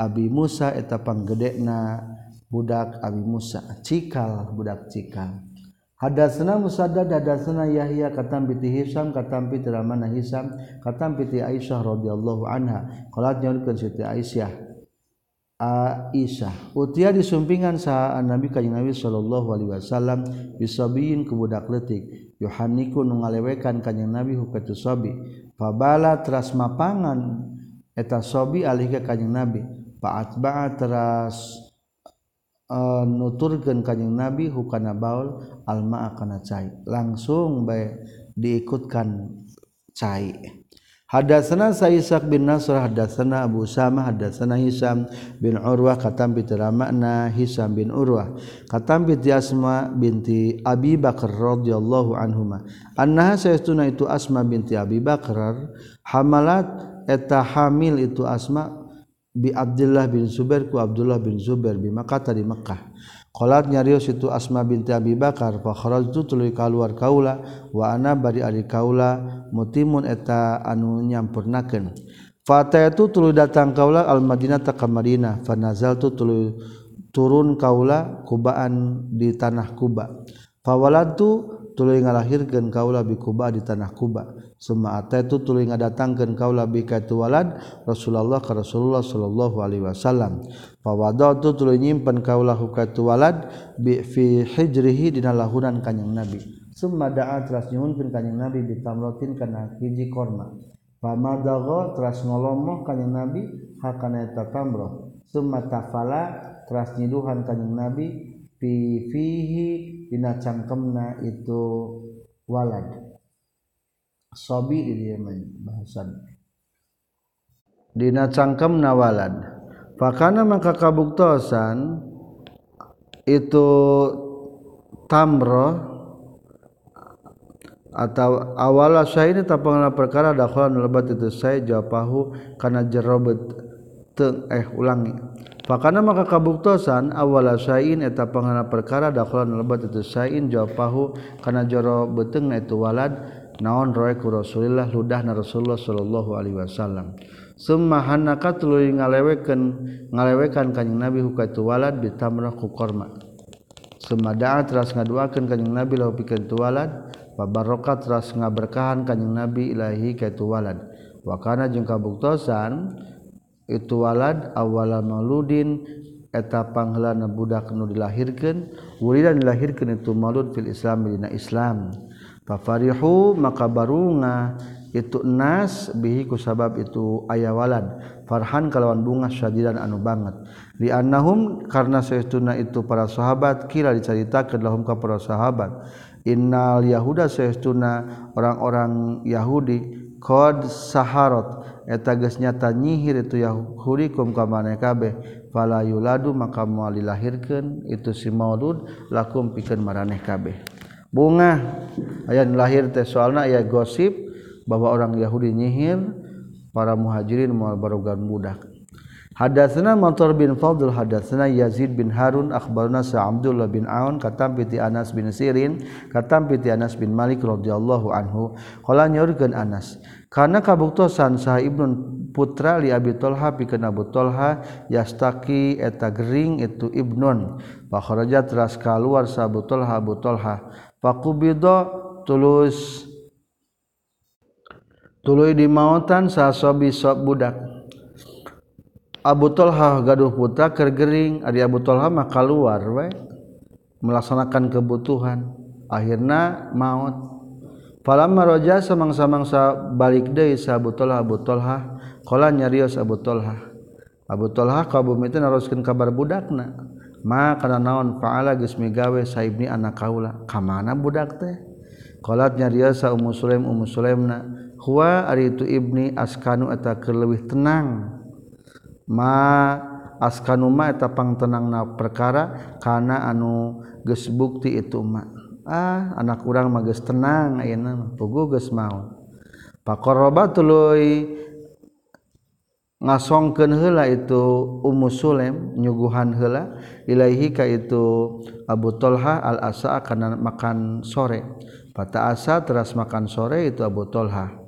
Abi Musa eta panggedekna budak Abi Musa. Cikal budak cikal. Hadasna Musaddad hadasna Yahya katam piti Hisam katam piti Ramana Hisam katam piti Aisyah radhiyallahu anha. Qalat nyaurkeun Siti Aisyah. Aisyah. Utia disumpingan sa Nabi Kanjeng Nabi sallallahu alaihi wasallam bisabiin ke budak leutik yohaniku nu ngalewekan Kanjeng Nabi hukatu sabi fabala teras mapangan eta sabi alih ka Kanjeng Nabi. Fa'atba'a teras uh, nuturkeun Kanjeng Nabi hukana baul alma kana cai. Langsung bae diikutkan cai. Hadatsana Sa'isak bin Nasr hadatsana Abu Usama hadatsana Hisam bin Urwah katam bi makna Hisam bin Urwah katam bi Asma binti Abi Bakar radhiyallahu anhuma. Annaha saytuna itu Asma binti Abi Bakar hamalat eta hamil itu Asma bi Abdullah bin Zubair ku Abdullah bin Zubair bi Makkah di Makkah. Qalat nyarios itu Asma binti Abi Bakar fa kharajtu tuluy kaluar kaula wa ana bari ari kaula mutimun eta anu nyampurnakeun. Fatayatu tuluy datang kaula al Madinah ta ka Madinah fa nazaltu tuluy turun kaula kubaan di tanah Kuba. Fawalantu tuluy ngalahirkeun kaula bi Kuba di tanah Kuba. Summa ataitu tuluy ngadatangkeun kaula bi ka walad Rasulullah ka Rasulullah sallallahu alaihi wasallam. Fawadatu tuluy nyimpen kaulah hukatu walad bi fi hijrihi dina lahunan kanjing Nabi. Summa da'a teras nyuhunkeun kanjing Nabi bi tamratin kana hiji korma. Famadagha teras ngolomoh kanjing Nabi hakana eta tamroh. Summa tafala teras nyiduhan kanjing Nabi fi fihi dina cangkemna itu walad. sobi bahasan. Dina cangkem nawalad Fakana maka kabuktosan itu tamroh atau awala saya ini tapanglah perkara dakhalan lebat itu saya jawabahu karena jerobet teng eh ulangi. Fakana maka kabuktosan awala sayin eta pangana perkara dakhalan lebat itu sayin jawabahu karena jero beteng itu eh, walad naon royku Rasulillah ludah na Rasulullah Shallallahu Alaihi Wasallam. Semahanaka tulu ngalewekan ngalewekan kanjing nabi hukaitu walad bitamrah ku korma. Semada'a teras ngaduakan kanjing nabi lahu pikeun tu walad babarokat teras ngaberkahan kanjing nabi ilahi kaitu walad. Wakana jeung kabuktosan itu walad awala mauludin eta panghelana budak nu dilahirkeun wulidan dilahirkeun itu maulud fil islam dina islam. Fafarihu maka barunga itu nas bihi ku sabab itu aya walad. Farhan kalawan bunga syadidan anu banget. Li annahum karna saestuna itu para sahabat kira dicaritakeun lahum ka para sahabat. Innal yahuda saestuna orang-orang yahudi qad saharot. Eta geus nyata nyihir itu yahudi kum ka maneh kabeh. Fala yuladu maka moal dilahirkeun. Itu si maulud lakum pikeun maraneh kabeh. bunga. Aya lahir teh soalna aya gosip bahwa orang Yahudi nyihir para muhajirin moal barogan budak. Hadatsana Matar bin Fadl hadatsana Yazid bin Harun akhbarna Sa'abdullah bin Aun katam piti Anas bin Sirin katam piti Anas bin Malik radhiyallahu anhu. Qala nyaurkeun Anas kana kabuktosan saha Ibnu putra li Abi Thalha pikeun Abu Thalha yastaki eta gering itu Ibnun. Fa kharaja teras kaluar sa Abu Thalha Abu Thalha. fakubido tulus. Tuluy di mautan sasobi sob budak. Abu Tolha gaduh putra kergering Ari Abu Tolha mah keluar we. Melaksanakan kebutuhan akhirna maut. Falamma raja samang-samangsa balik deui sa Abu Talha Abu Tolha qala nyarios Abu Tolha Abu Talha kabumi teh naroskeun kabar budakna. ma kana naon faala geus migawe saibni anak kaula. Ka mana budak teh? Qalat sa ummu sulaim ummu sulaimna huwa ari itu ibni askanu eta keur leuwih tenang. Ma askanu ma eta pangtenangna perkara kana anu geus bukti itu ma. Ah anak urang mah geus tenang ayeuna pugu geus maon. Paqarraba tuluy ngasongkeun heula itu Ummu Sulaim nyuguhan heula. Ilaihi ka itu Abu Tolha al asa kana makan sore. Pata asa teras makan sore itu Abu Tolha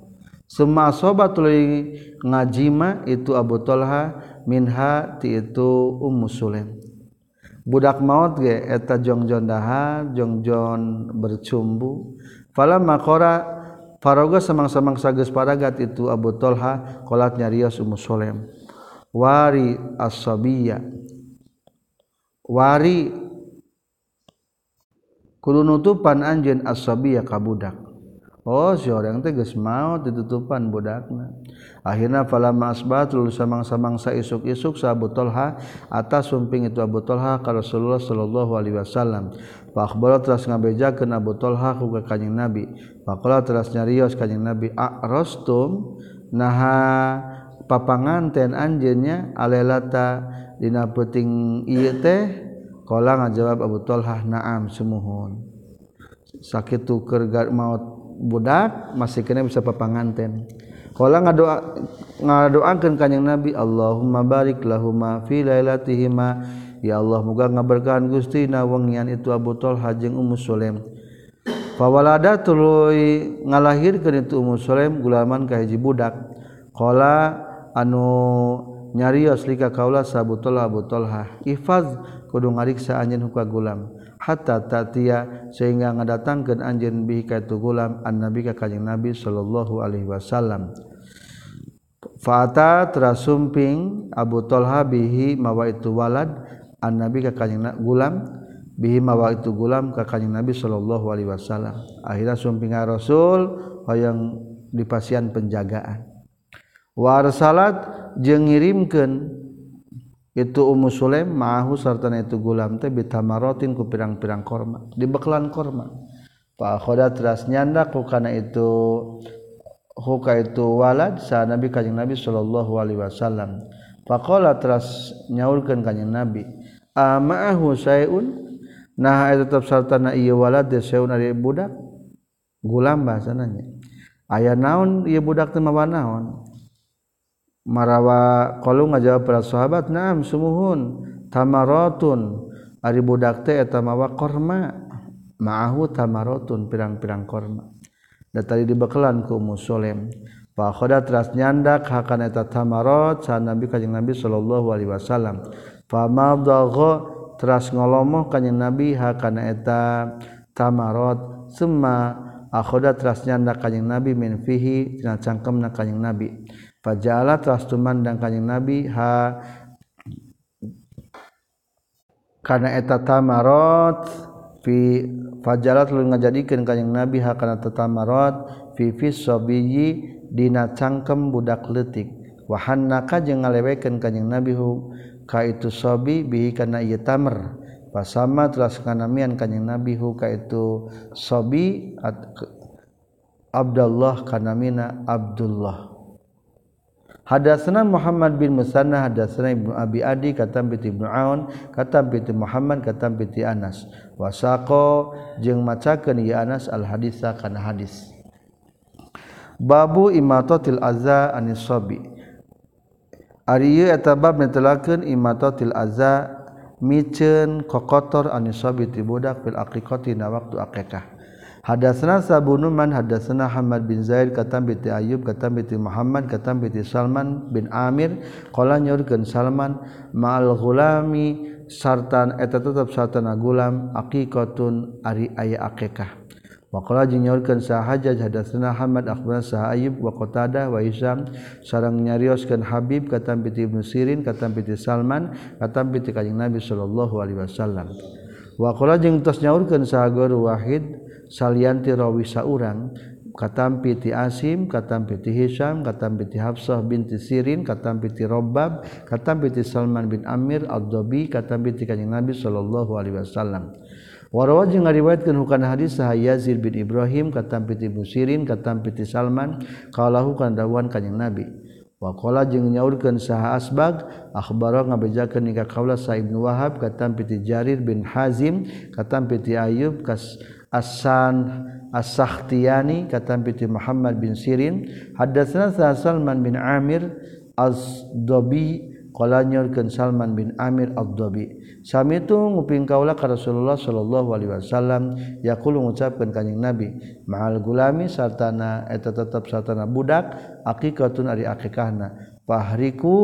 semua sobatul ngajima itu Abu Tolha minha ti itu Ummu Sulaim. Budak maut ge eta jongjon dahar jongjon bercumbu. Fala makora faroga samang-samang sageus paragat itu Abu Talha qolat nyarios ummu sulaim wari as-sabiyya wari kudu nutupan anjeun as-sabiyya ka budak Oh si orang teges mau ditutupan budakna. Akhirnya falamma asbatul samang-samang sa isuk-isuk sa Abu Talha atas sumping itu Abu Talha ka Rasulullah sallallahu alaihi wasallam. Fa akhbara teras ngabejakeun Abu Talha ku ka Kanjeng Nabi. Faqala teras nyarios Kanjeng Nabi rostum naha papanganten anjeunnya alelata dina peuting ieu teh? Qala ngajawab Abu Talha na'am sumuhun. Sakit keur maut budak masih kena bisa papanganten kalau ngadoa ngadoakeun kanjing Nabi Allahumma barik lahuma fi lailatihima ya Allah muga ngaberkahan Gusti na wengian itu Abu Talha jeung Ummu Sulaim fawalada tuluy ngalahirkeun itu Ummu Sulaim gulaman ka hiji budak. Qala anu nyarios lika kaula sabutullah Abu Talha ifaz kudu ngariksa anjeun ka gulam hatta tatia sehingga ngadatangkeun anjeun bi ka itu gulam annabi ka kanjing Nabi sallallahu alaihi wasallam. Fata terasumping Abu Talha bihi mawa itu walad annabi ka kanjeng gulam bihima wa itu gulam ka kanjing Nabi sallallahu alaihi wasallam. Akhirnya sumping Rasul hoyong dipasian penjagaan. Warsalat jeung ngirimkeun itu Ummu Sulaim ma'ahu sarta itu gulam teh bitamaratin ku pirang-pirang korma dibekalan korma. Fa khoda teras nyanda ku kana itu huka itu walad sa Nabi kanjeng Nabi sallallahu alaihi wasallam. Faqala teras nyaulkeun kanjeng Nabi ama'ahu sayun nah tetap sayun ari budak gulam bahasanya aya naon ia budak temawa naon? Marawa kalau ngajawab para sahabat naam sumuhun tamarotun ari budak teh eta mawa korma. Ma'ahu tamarotun pirang-pirang korma. Da tadi dibekelan ku Ummu Sulaim. Fa khoda teras nyandak hakana eta tamarot sa Nabi kanjeng Nabi sallallahu alaihi wasallam. Fa madagha teras ngolomoh kanyang nabi hakana eta tamarot. Summa akhoda teras nyanda kanyang nabi min fihi tina cangkem na kanyang nabi. Fajala teras tumandang kanyang nabi ha karena eta tamarot. Fi fajala lu ngajadikeun kanjing nabi hakana tamarot. Fi fi sabiyyi dina cangkem budak leutik. Wa hannaka jeung ngalewekeun kanjing nabi hu. Ka itu sabi bihi kana ieu tamer pasama teras kanamian kanjing Nabi hu ka itu sabi Abdullah kanamina Abdullah. Hadatsana Muhammad bin Musanna hadatsana Ibnu Abi Adi katam bi Ibnu Aun katam bi Muhammad katam bi Anas. Wasaqo jeung macakeun ieu Anas al hadisa kana hadis. Babu imatatil azza anis sabi Ari etabab netelakeun imatatil azza micen kokotor anisabiti budak fil aqiqati na waktu aqiqah. Hadatsana Sabunuman hadatsana Hamad bin Zaid katam bi Ayyub katam bi Muhammad katam bi Salman bin Amir qala nyurkeun Salman ma'al ghulami sartan eta tetep sartana gulam aqiqatun ari aya aqiqah. Waqala jeung nyaurkeun sahaja hadatsna Ahmad akhbarana Sah Ayyub wa Qatadah wa Hisham sareng nyarioskeun Habib katam piti Ibnu Sirin katam piti Salman katam piti Kanjeng Nabi sallallahu alaihi wasallam. Waqala jeung tos nyaurkeun sahagur Wahid salianti rawi saurang katam piti Asim katam piti Hisham katam piti Hafsah binti Sirin katam piti Rabbab katam piti Salman bin Amir ad-Dabi katam piti Kanjeng Nabi sallallahu alaihi wasallam. Warawa jeung ngariwayatkeun hukana hadis saha Yazid bin Ibrahim katam piti Musirin katam piti Salman qalahu kana dawuhan kanjing Nabi. Wa qala jeung nyaurkeun saha Asbag akhbaro ngabejakeun ka kaula sa Ibnu Wahab katam piti Jarir bin Hazim katam piti Ayub kas Asan As-Sakhtiyani katam piti Muhammad bin Sirin hadatsna sa Salman bin Amir Az-Dabi qala nyaurkeun Salman bin Amir Az-Dabi Sami itu nguping kaulah ka Rasulullah Shallallahu Alaihi Wasallam. Yakul mengucapkan kanyang Nabi mahal gulami sartana eh, eta tetap sartana budak aqiqatun ari akikahna fahriku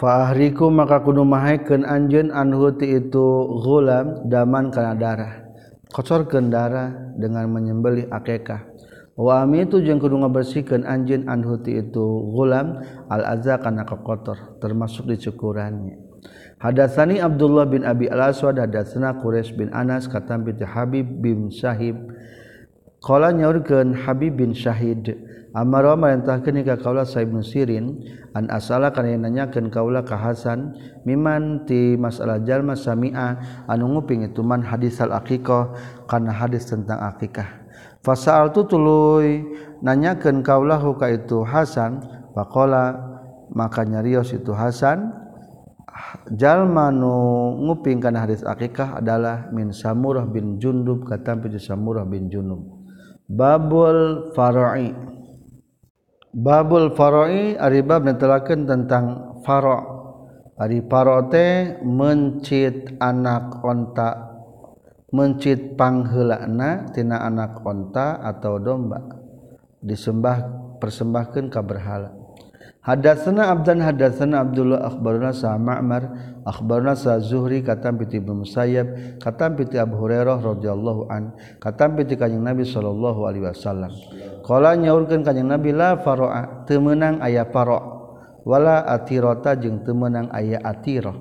fahriku maka kudu mahaikeun anjeun anhu ti itu gulam daman kana darah. Kocorkeun darah dengan menyembelih akikah Wami itu jeung kudu ngabersihkeun anjeun anhuti itu gulam al aza kana kotor termasuk dicukurannya. Hadatsani Abdullah bin Abi Al-Aswad hadatsana Quraish bin Anas katam bi Habib bin Syahib. Qala nyaurkeun Habib bin Syahid Amara marintahkeun ka kaula Sa'ib bin Sirin an asala kana nanyakeun kaula ka Hasan miman ti masalah jalma sami'a anu nguping itu man hadis al aqiqah kana hadis tentang akikah Fasal tu tuluy. Nanyakeun kaulahu ka itu Hasan. Faqala maka nyarios itu Hasan jalma nu nguping kana hadis akikah adalah min Samurah bin Jundub katam piju Samurah bin Jundub. Babul fara'i. Babul fara'i ari bab netelakeun tentang fara' ari parote mencit anak onta mencit pangheulana tina anak onta atau domba disembah persembahkeun ka berhala. Hadatsana Abdan hadatsana Abdullah akhbarana sa Ma'mar akhbarana sa Zuhri katam piti Ibnu Musayyab katam piti Abu Hurairah radhiyallahu an katam piti Kanjeng Nabi sallallahu alaihi wasallam. Qala nyaurkeun Kanjeng Nabi la faro'a teu meunang aya faro wala atirata jeung teu meunang aya atirah.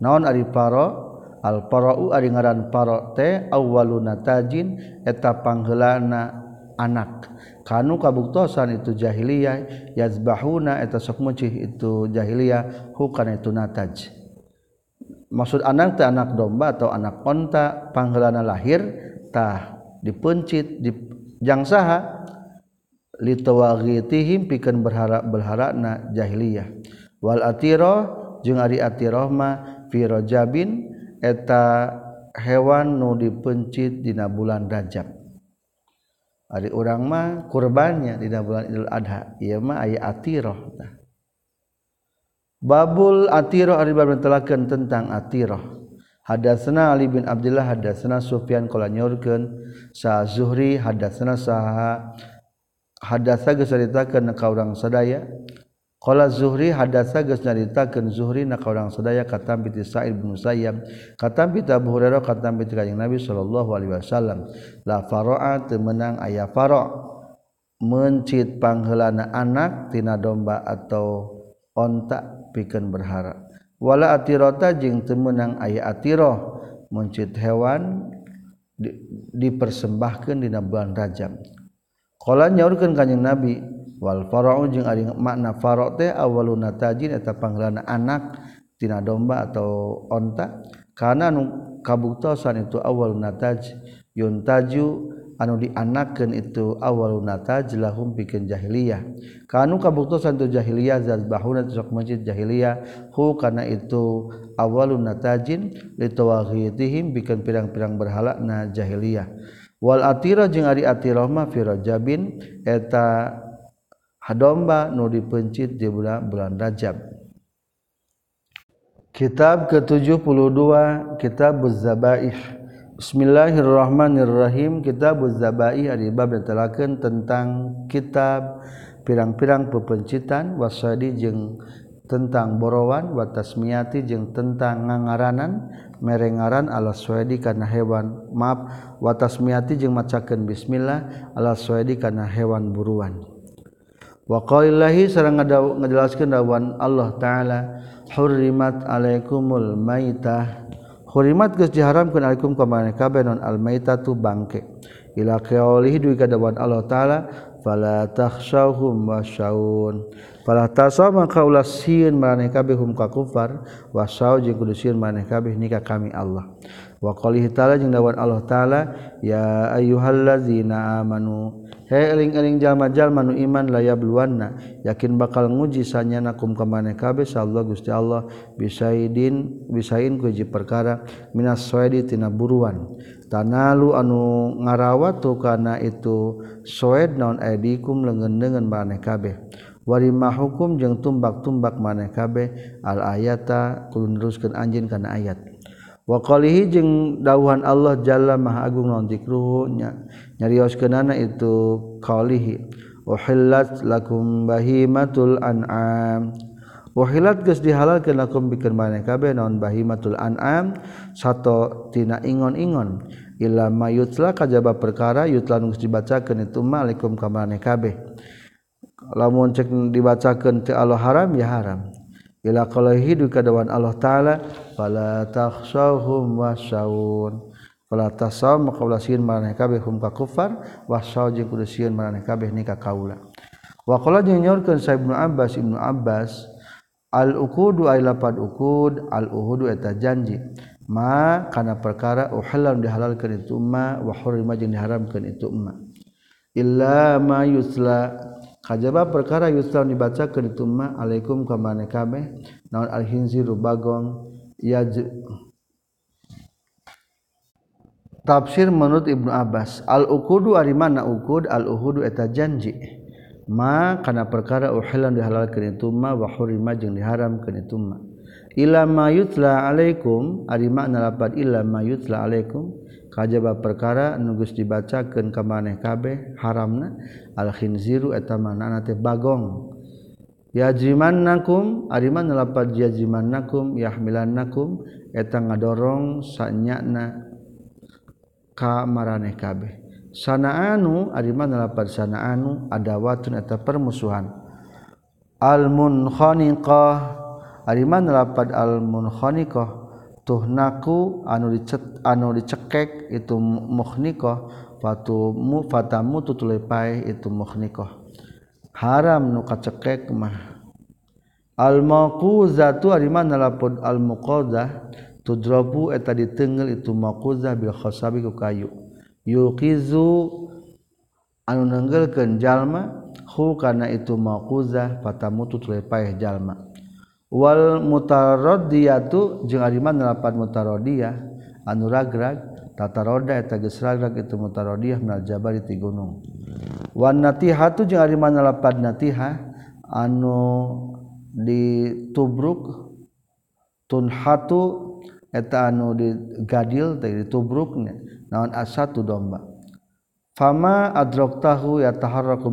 Naon ari faro Alparau ari ngaran paro teh awwaluna tajin eta pangheulana anak. Kanu kabuktosan itu jahiliyah yazbahuna eta sok mucih itu jahiliyah hukana itu nataj. Maksud anak teh anak domba atau anak onta pangheulana lahir tah dipencit di jangsaha litawagitihim pikeun berharap berharapna jahiliyah. Wal atiro jeung ari atirah ma fi rajabin eta hewan nu dipencit dina bulan rajab. Ari urang mah kurbannya dina bulan Idul Adha. Ieu mah aya atirah Babul atirah ari bab telakeun tentang atirah. Hadatsana Ali bin Abdullah hadatsana Sufyan qala nyorkeun sa Zuhri hadatsana saha hadatsa geus caritakeun ka urang sadaya. Qala Zuhri hadasa geus nyaritakeun Zuhri na ka urang sadaya katam bi Sa'id bin Musayyab katam bi Abu Hurairah katam bi Kanjeng Nabi sallallahu alaihi wasallam. La faraa teu meunang aya fara mencit pangheulana anak tina domba atau onta pikeun berharap. Wala atirota jeung teu meunang aya atiro mencit hewan di, dipersembahkeun dina bulan Rajab. Qala nyaurkeun kanjeng Nabi wal fara'u jeung ari makna faro teh awaluna tajin eta pangeranna anak tina domba atau onta. Kana nu kabuktosan itu awaluna nataj yuntaju anu dianakeun itu awaluna nataj lahum pikeun jahiliyah. Kanu kabuktosan tu jahiliyah zazbahuna sok masjid jahiliyah hu kana itu awaluna natajin litawaghitihim bikin pirang-pirang berhala na jahiliyah. Wal atira jeung ari atirah mah fi rajabin eta domba nu dipencit di bulan bulan Rajab. Kitab ke-72 Kitab Zabaih Bismillahirrahmanirrahim. Kitab Zabaih ari bab telakeun tentang kitab pirang-pirang pepencitan wasadi jeung tentang borowan wa tasmiyati jeung tentang ngangaranan merengaran ala suwedi kana hewan. Maaf wa tasmiyati jeung macakeun bismillah ala suwedi kana hewan buruan waqaillahi sareng ngajelaskeun dawuhan Allah taala hurrimat alaikumul maitah. Hurrimat geus diharamkeun alaikum ka maneh kabeh non al maitatu bangke. Ila qaulih duwi ka dawuhan Allah taala fala takhshawhum wasyaun fala tasaw maka ulasieun maneh kabeh hum ka kufar wasaw jeung kudu sieun maneh kabeh nikah kami Allah. wa qalihi ta'ala jeung dawan Allah ta'ala ya ayyuhallazina amanu he eling-eling jalma-jalma nu iman la luanna yakin bakal nguji sanyana kum ka maneh kabeh Allah Gusti Allah bisaidin bisain ku hiji perkara minas soedi tina buruan. Tanalu anu ngarawat tu kana itu soed naon aidikum lengendengan maneh kabeh. Warimah hukum jeung tumbak-tumbak maneh kabeh. Al ayata kulun ruskeun anjeun kana ayat. waqalihi jeung dauhan Allah jalla maha agung naon zikrunya nyarioskeunana itu qalihi. Uhillat lakum bahimatul an'am. Uhillat geus dihalalkeun lakum bikeun maneh kabeh naon bahimatul an'am sato tina ingon-ingon. Illa mayutla kajaba perkara yutlan geus dibacakeun itu malikum ka maneh kabeh. Lamun cek dibacakeun teu Allah haram ya haram. Ila qalihi dukadawan Allah taala fala takhshawhum wasyaun fala tasaw maka ulah sieun maraneh kabeh hum ka kufar wasyaw jeung kudu sieun maraneh kabeh ni ka kaula. Wa qala jeung nyaurkeun sa Ibnu Abbas Ibnu Abbas al uqudu ay lapad uqud al uhudu eta janji. Ma kana perkara uhallal dihalalkeun itu ma wa hurima jeung diharamkeun itu ma. Illa ma yusla. Kajaba perkara yusla dibacakeun itu ma alaikum ka maneh kabeh. Naon al hinziru bagong Yaj tafsir menurut Ibnu Abbas al-uqudu ari mana uqud al-uhudu eta janji. Ma kana perkara uhilan dihalalkeun itu ma wa hurima jeung diharamkeun itu ma ila ma yutla alaikum ari makna lafaz ila ma yutla alaikum kajaba perkara anu geus dibacakeun ka maneh kabeh haramna. Al khinziru eta manana teh bagong. Yajiman nakum ariman lapat yajiman nakum yahmilan nakum eta ngadorong sanyana ka maraneh kabeh. Sana anu ariman lapat sana anu adawatun eta permusuhan. Al munkhaniqah ariman lapat al munkhaniqah tuhnaku anu dicet anu dicekek itu mukhniqah. Fatu mu fatamu tutulepai itu mukhniqah haram nu kacekek mah almaquzah tu ari mana lapun almuqadah tudrabu eta ditenggel itu maquzah bil khasabi ku kayu. Yuqizu anu nenggelkeun jalma hu kana itu maquzah patamutu tulepaeh jalma. Wal mutaradiyatu jeung ari mana lapan mutaradiyah anu ragrag tata roda eta geus ragrag itu mutaradiyah minal jabari ti gunung. Wanatiha tu jeung ari mana lapad natiha anu ditubruk tunhatu eta anu digadil teh ditubrukna naon asatu domba. Fama adraktahu yataharraku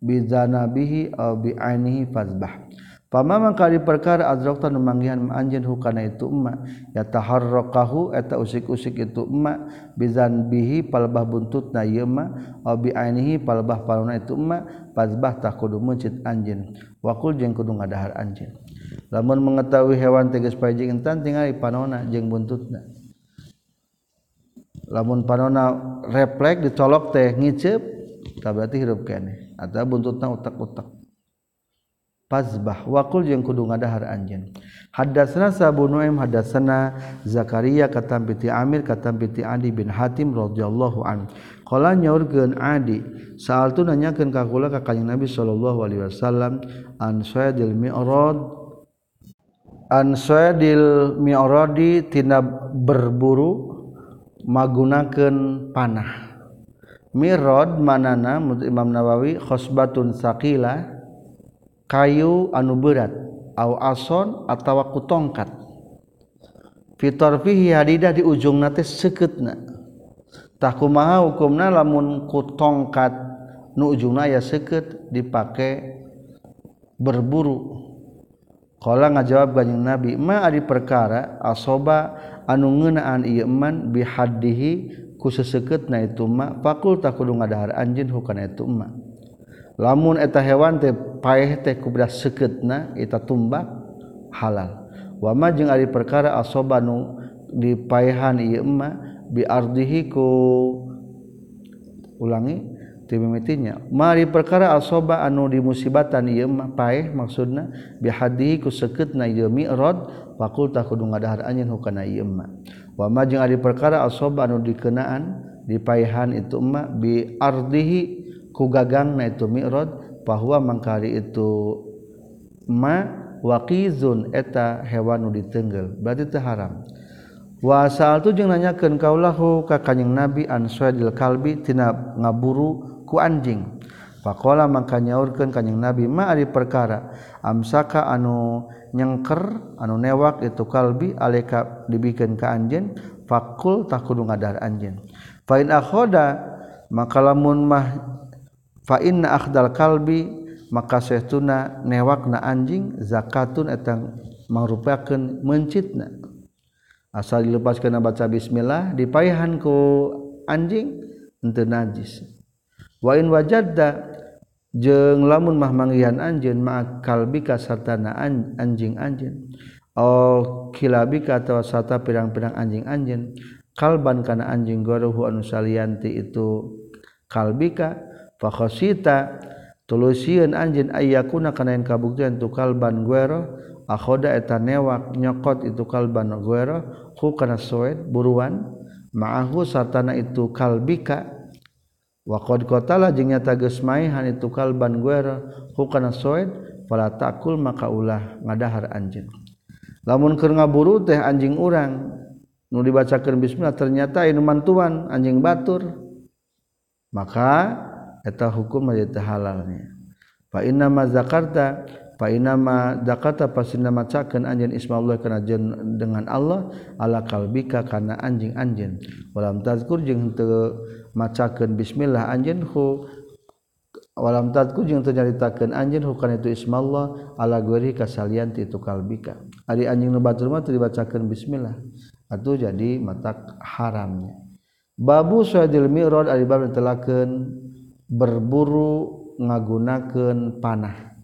bidzanabihi aw bi'ainihi fazbah. Pamaman kali perkara azrokta nu manggihan anjeun hukana itu emma ya taharraqahu eta usik-usik itu emma bizan bihi palbah buntutna ieu emma aw bi ainihi palbah paluna itu emma fazbah tah kudu mencit anjeun. Wakul jeung kudu ngadahar anjeun. Lamun mengetahui hewan tegas pajing entan tinggal panona jeung buntutna. Lamun panona refleks dicolok teh ngicep tak berarti hirup kene. Atau buntutna utak-utak. Fazbah wakul jeung kudu ngadahar anjeun. Haddatsana Sabu Nuaim haddatsana Zakaria katam piti Amir katam piti Adi bin Hatim radhiyallahu an. Qala nyaurkeun Adi, saal tu nanyakeun ka kula ka Kanjeng Nabi sallallahu alaihi wasallam an Sa'dil Mi'rad an Sa'dil Mi'radi tina berburu magunakeun panah. Mirad manana Imam Nawawi khosbatun saqilah kayu anu berat aw ason atawa ku tongkat fitorfihi hadidah di ujung nate seketna tah kumaha hukumna lamun ku tongkat nu ujungna ya seket dipake berburu. Kala ngajawab ganjing Nabi, ma adi perkara asoba anu ngeunaan ieu eman bihaddihi ku seseketna itu ma? Fakul takudu ngadahar anjeun hukana itu ma. lamun eta hewan teh paeh teh kubra seketna eta tumbak halal. Wama jeung ari perkara asobanu di paehan ieu emma bi ardihi ku ulangi timimitinya mari perkara asoba anu di musibatan ieu emma paeh maksudna bi hadihi ku seketna ieu mi'rad fakulta kudu ngadahar anjeun hukana ieu emma wama jeung ari perkara asoba anu dikenaan di paehan itu emma bi ardihi kugagang na itu mi'rod bahwa mangkari itu ma waqizun eta hewan nu ditenggel berarti teu haram. Wa asal tu jeung nanyakeun kaulahu ka kanjing nabi an suadil kalbi tina ngaburu ku anjing. Faqala mangka nyaurkeun kanjing nabi ma ari perkara amsaka anu nyengker anu newak itu kalbi aleka dibikeun ka anjeun? Fakul tak kudu ngadar anjeun. Fa in akhoda maka lamun mah fa inna akhdal kalbi maka sehtuna newakna anjing zakatun etang mangrupakeun mencitna. Asal dilepaskeun baca bismillah dipaihan ku anjing henteu najis. Wa in wajadda jeung lamun mah manggihan anjeun ma kalbika sartana anjing anjing oh kilabika atau sata pirang-pirang anjing-anjing kalban kana anjing goruhu anu salianti itu kalbika fakhosita tulusieun anjeun ayyakuna kana yen kabuktian tu kalban guero akhoda eta newak nyokot itu kalban guero ku kana soed buruan ma'ahu sartana itu kalbika. Wa qad qatala jeung nyata geus maihan itu kalban guero ku kana soed fala takul maka ulah ngadahar anjeun. Lamun keur ngaburu teh anjing urang nu dibacakeun bismillah ternyata ieu mantuan anjing batur. Maka eta hukum majeta halalnya fa inna ma zakarta fa inna ma zakata pasina macakeun anjeun ismallah kana jeung dengan Allah ala kalbika kana anjing anjeun walam tazkur jeung teu macakeun bismillah anjeun hu walam tazkur jeung teu nyaritakeun anjeun hu kana itu ismallah ala gori kasalian ti itu kalbika. Ari anjing nu batur mah teu dibacakeun bismillah. Atuh jadi matak haramnya. Babu sa'dil mirad ari bab telakeun berburu ngagunaken panah.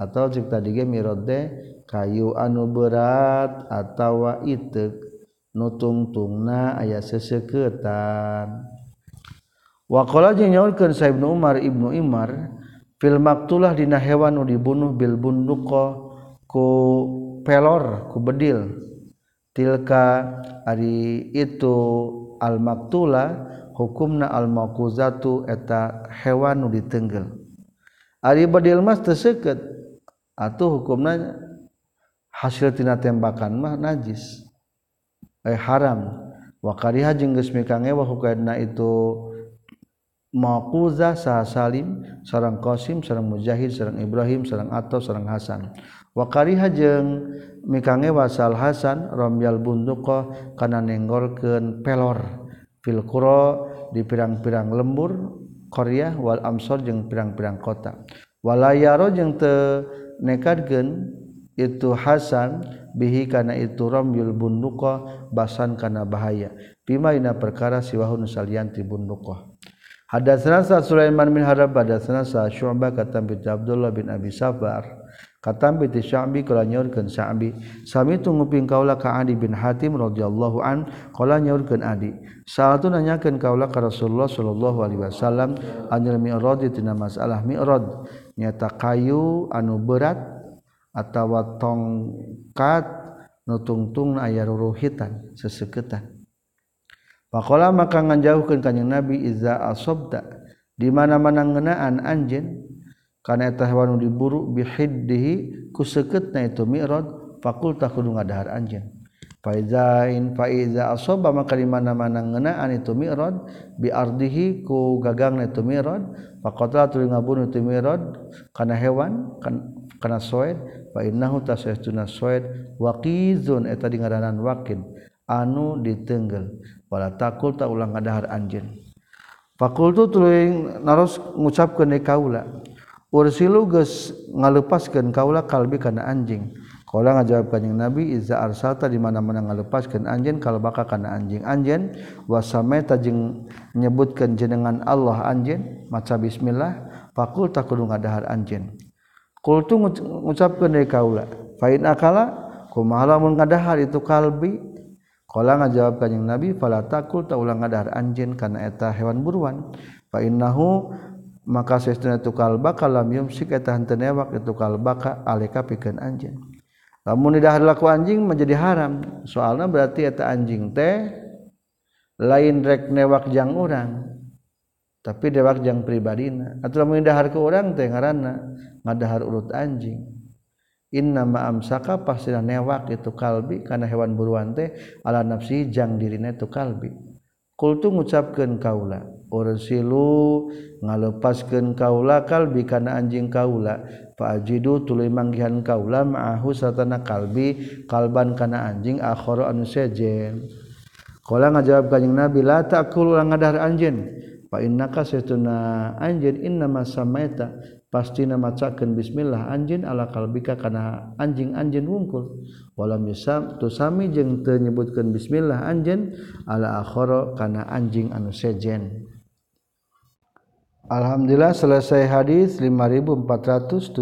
Atau cek tadi ge mirode kayu anu berat atawa itek nutungtungna aya seseketan. Waqala jeung nyaurkeun saibnu Umar Ibnu Imar fil maqtulah dina hewan nu dibunuh bil bunduqa ku pelor ku bedil. Tilka ari itu almaktula hukumna almakuzatu eta hewan nu ditenggel ari badil mas terseket atau hukumna hasil tina tembakan mah najis. Eh haram. Wa kariha jeung geus mikangewa hukadna itu maquzah sa salim sareng qasim sareng mujahid sareng ibrahim sareng atau sareng hasan. wakariha jeung mikange wasal Hasan romyal bunduqoh kana nenggolkeun pelor. Fil qura di pirang-pirang lembur Korea wal amsor jeung pirang-pirang kota. Walayaro jeung teu nekadkeun itu Hasan bihi kana itu romyul bunduqoh basan kana bahaya. Bima ina perkara siwahun salian ti bunduqoh Hadatsana Sulaiman bin Harab hadatsana Syu'bah katam bin Abdullah bin Abi Safar. katambi ti Sya'bi kala nyaurkeun Sya'bi sami tunguping kaula ka Adi bin Hatim radhiyallahu an kala nyaurkeun Adi. Salatu nanyakeun kaula ka Rasulullah sallallahu alaihi wasallam anil mi'rad tina masalah mi'rad nyata kayu anu berat atawa tongkat nutungtung aya ruruhitan seseketan. Pakola maka nganjauhkeun kanjing Nabi iza asobda di mana-mana ngeunaan anjeun karena eta hewan nu diburu bihiddihi ku sekeutna itu mi'rad fakulta kudu ngadahar anjeun. Faizain faiza asoba maka di mana-mana ngeunaan itu mi'rad bi ardihi ku gagangna itu mi'rad faqatala tuluy ngabunuh itu mi'rad kana hewan kan kana soed fa innahu tasaytuna soed waqizun eta di ngaranan waqin anu ditenggel wala takul ta ulang ngadahar anjeun. Fakultu tuluy naros ngucapkeun kaula. Ursilu geus ngalepaskeun kaula kalbi kana anjing. Kala ngajawab kanjing Nabi iza arsalta di mana-mana ngalepaskeun anjeun kalbaka kana anjing. Anjeun wasameta jeung nyebutkeun jenengan Allah anjeun maca bismillah fakul takudu ngadahar anjeun Kultu ngucapkeun deui kaula fa in akala kumaha lamun ngadahar itu kalbi. Ngajawab kanyeng nabi pala takul tak ulang ngadahar anjin karena eta hewan buruan. Fa innahu maka sesuna tu kalbaka lam yumsik eta henteu newak itu kalbaka alika pikeun anjeun. Lamun didahar laku anjing menjadi haram. Soalnya berarti eta anjing teh lain rek newak jang urang tapi dewak jang pribadina. Atuh lamun didahar ke urang teh ngaranna ngadahar urut anjing. Inna ma'amsaka pasina newak itu kalbi karena hewan buruan teh ala nafsi jang dirina itu kalbi. Kultu ngucapkeun kaula ursilu ngalepaskeun kaula kalbi kana anjing kaula. Fa ajidu tuluy manggihan kaula ma'ahu satana kalbi kalban kana anjing akhara anu sejen. Kala ngajawab kanjing nabi la takul ulang ngadahar anjeun. Fa innaka satuna anjeun innama samaita. Pasti macakeun bismillah anjing ala kalbika kana anjing-anjing wungkul. Walam yusam tusami jeung teu nyebutkeun bismillah anjeun ala akhara kana anjing anu sejen. Alhamdulillah selesai hadis 5476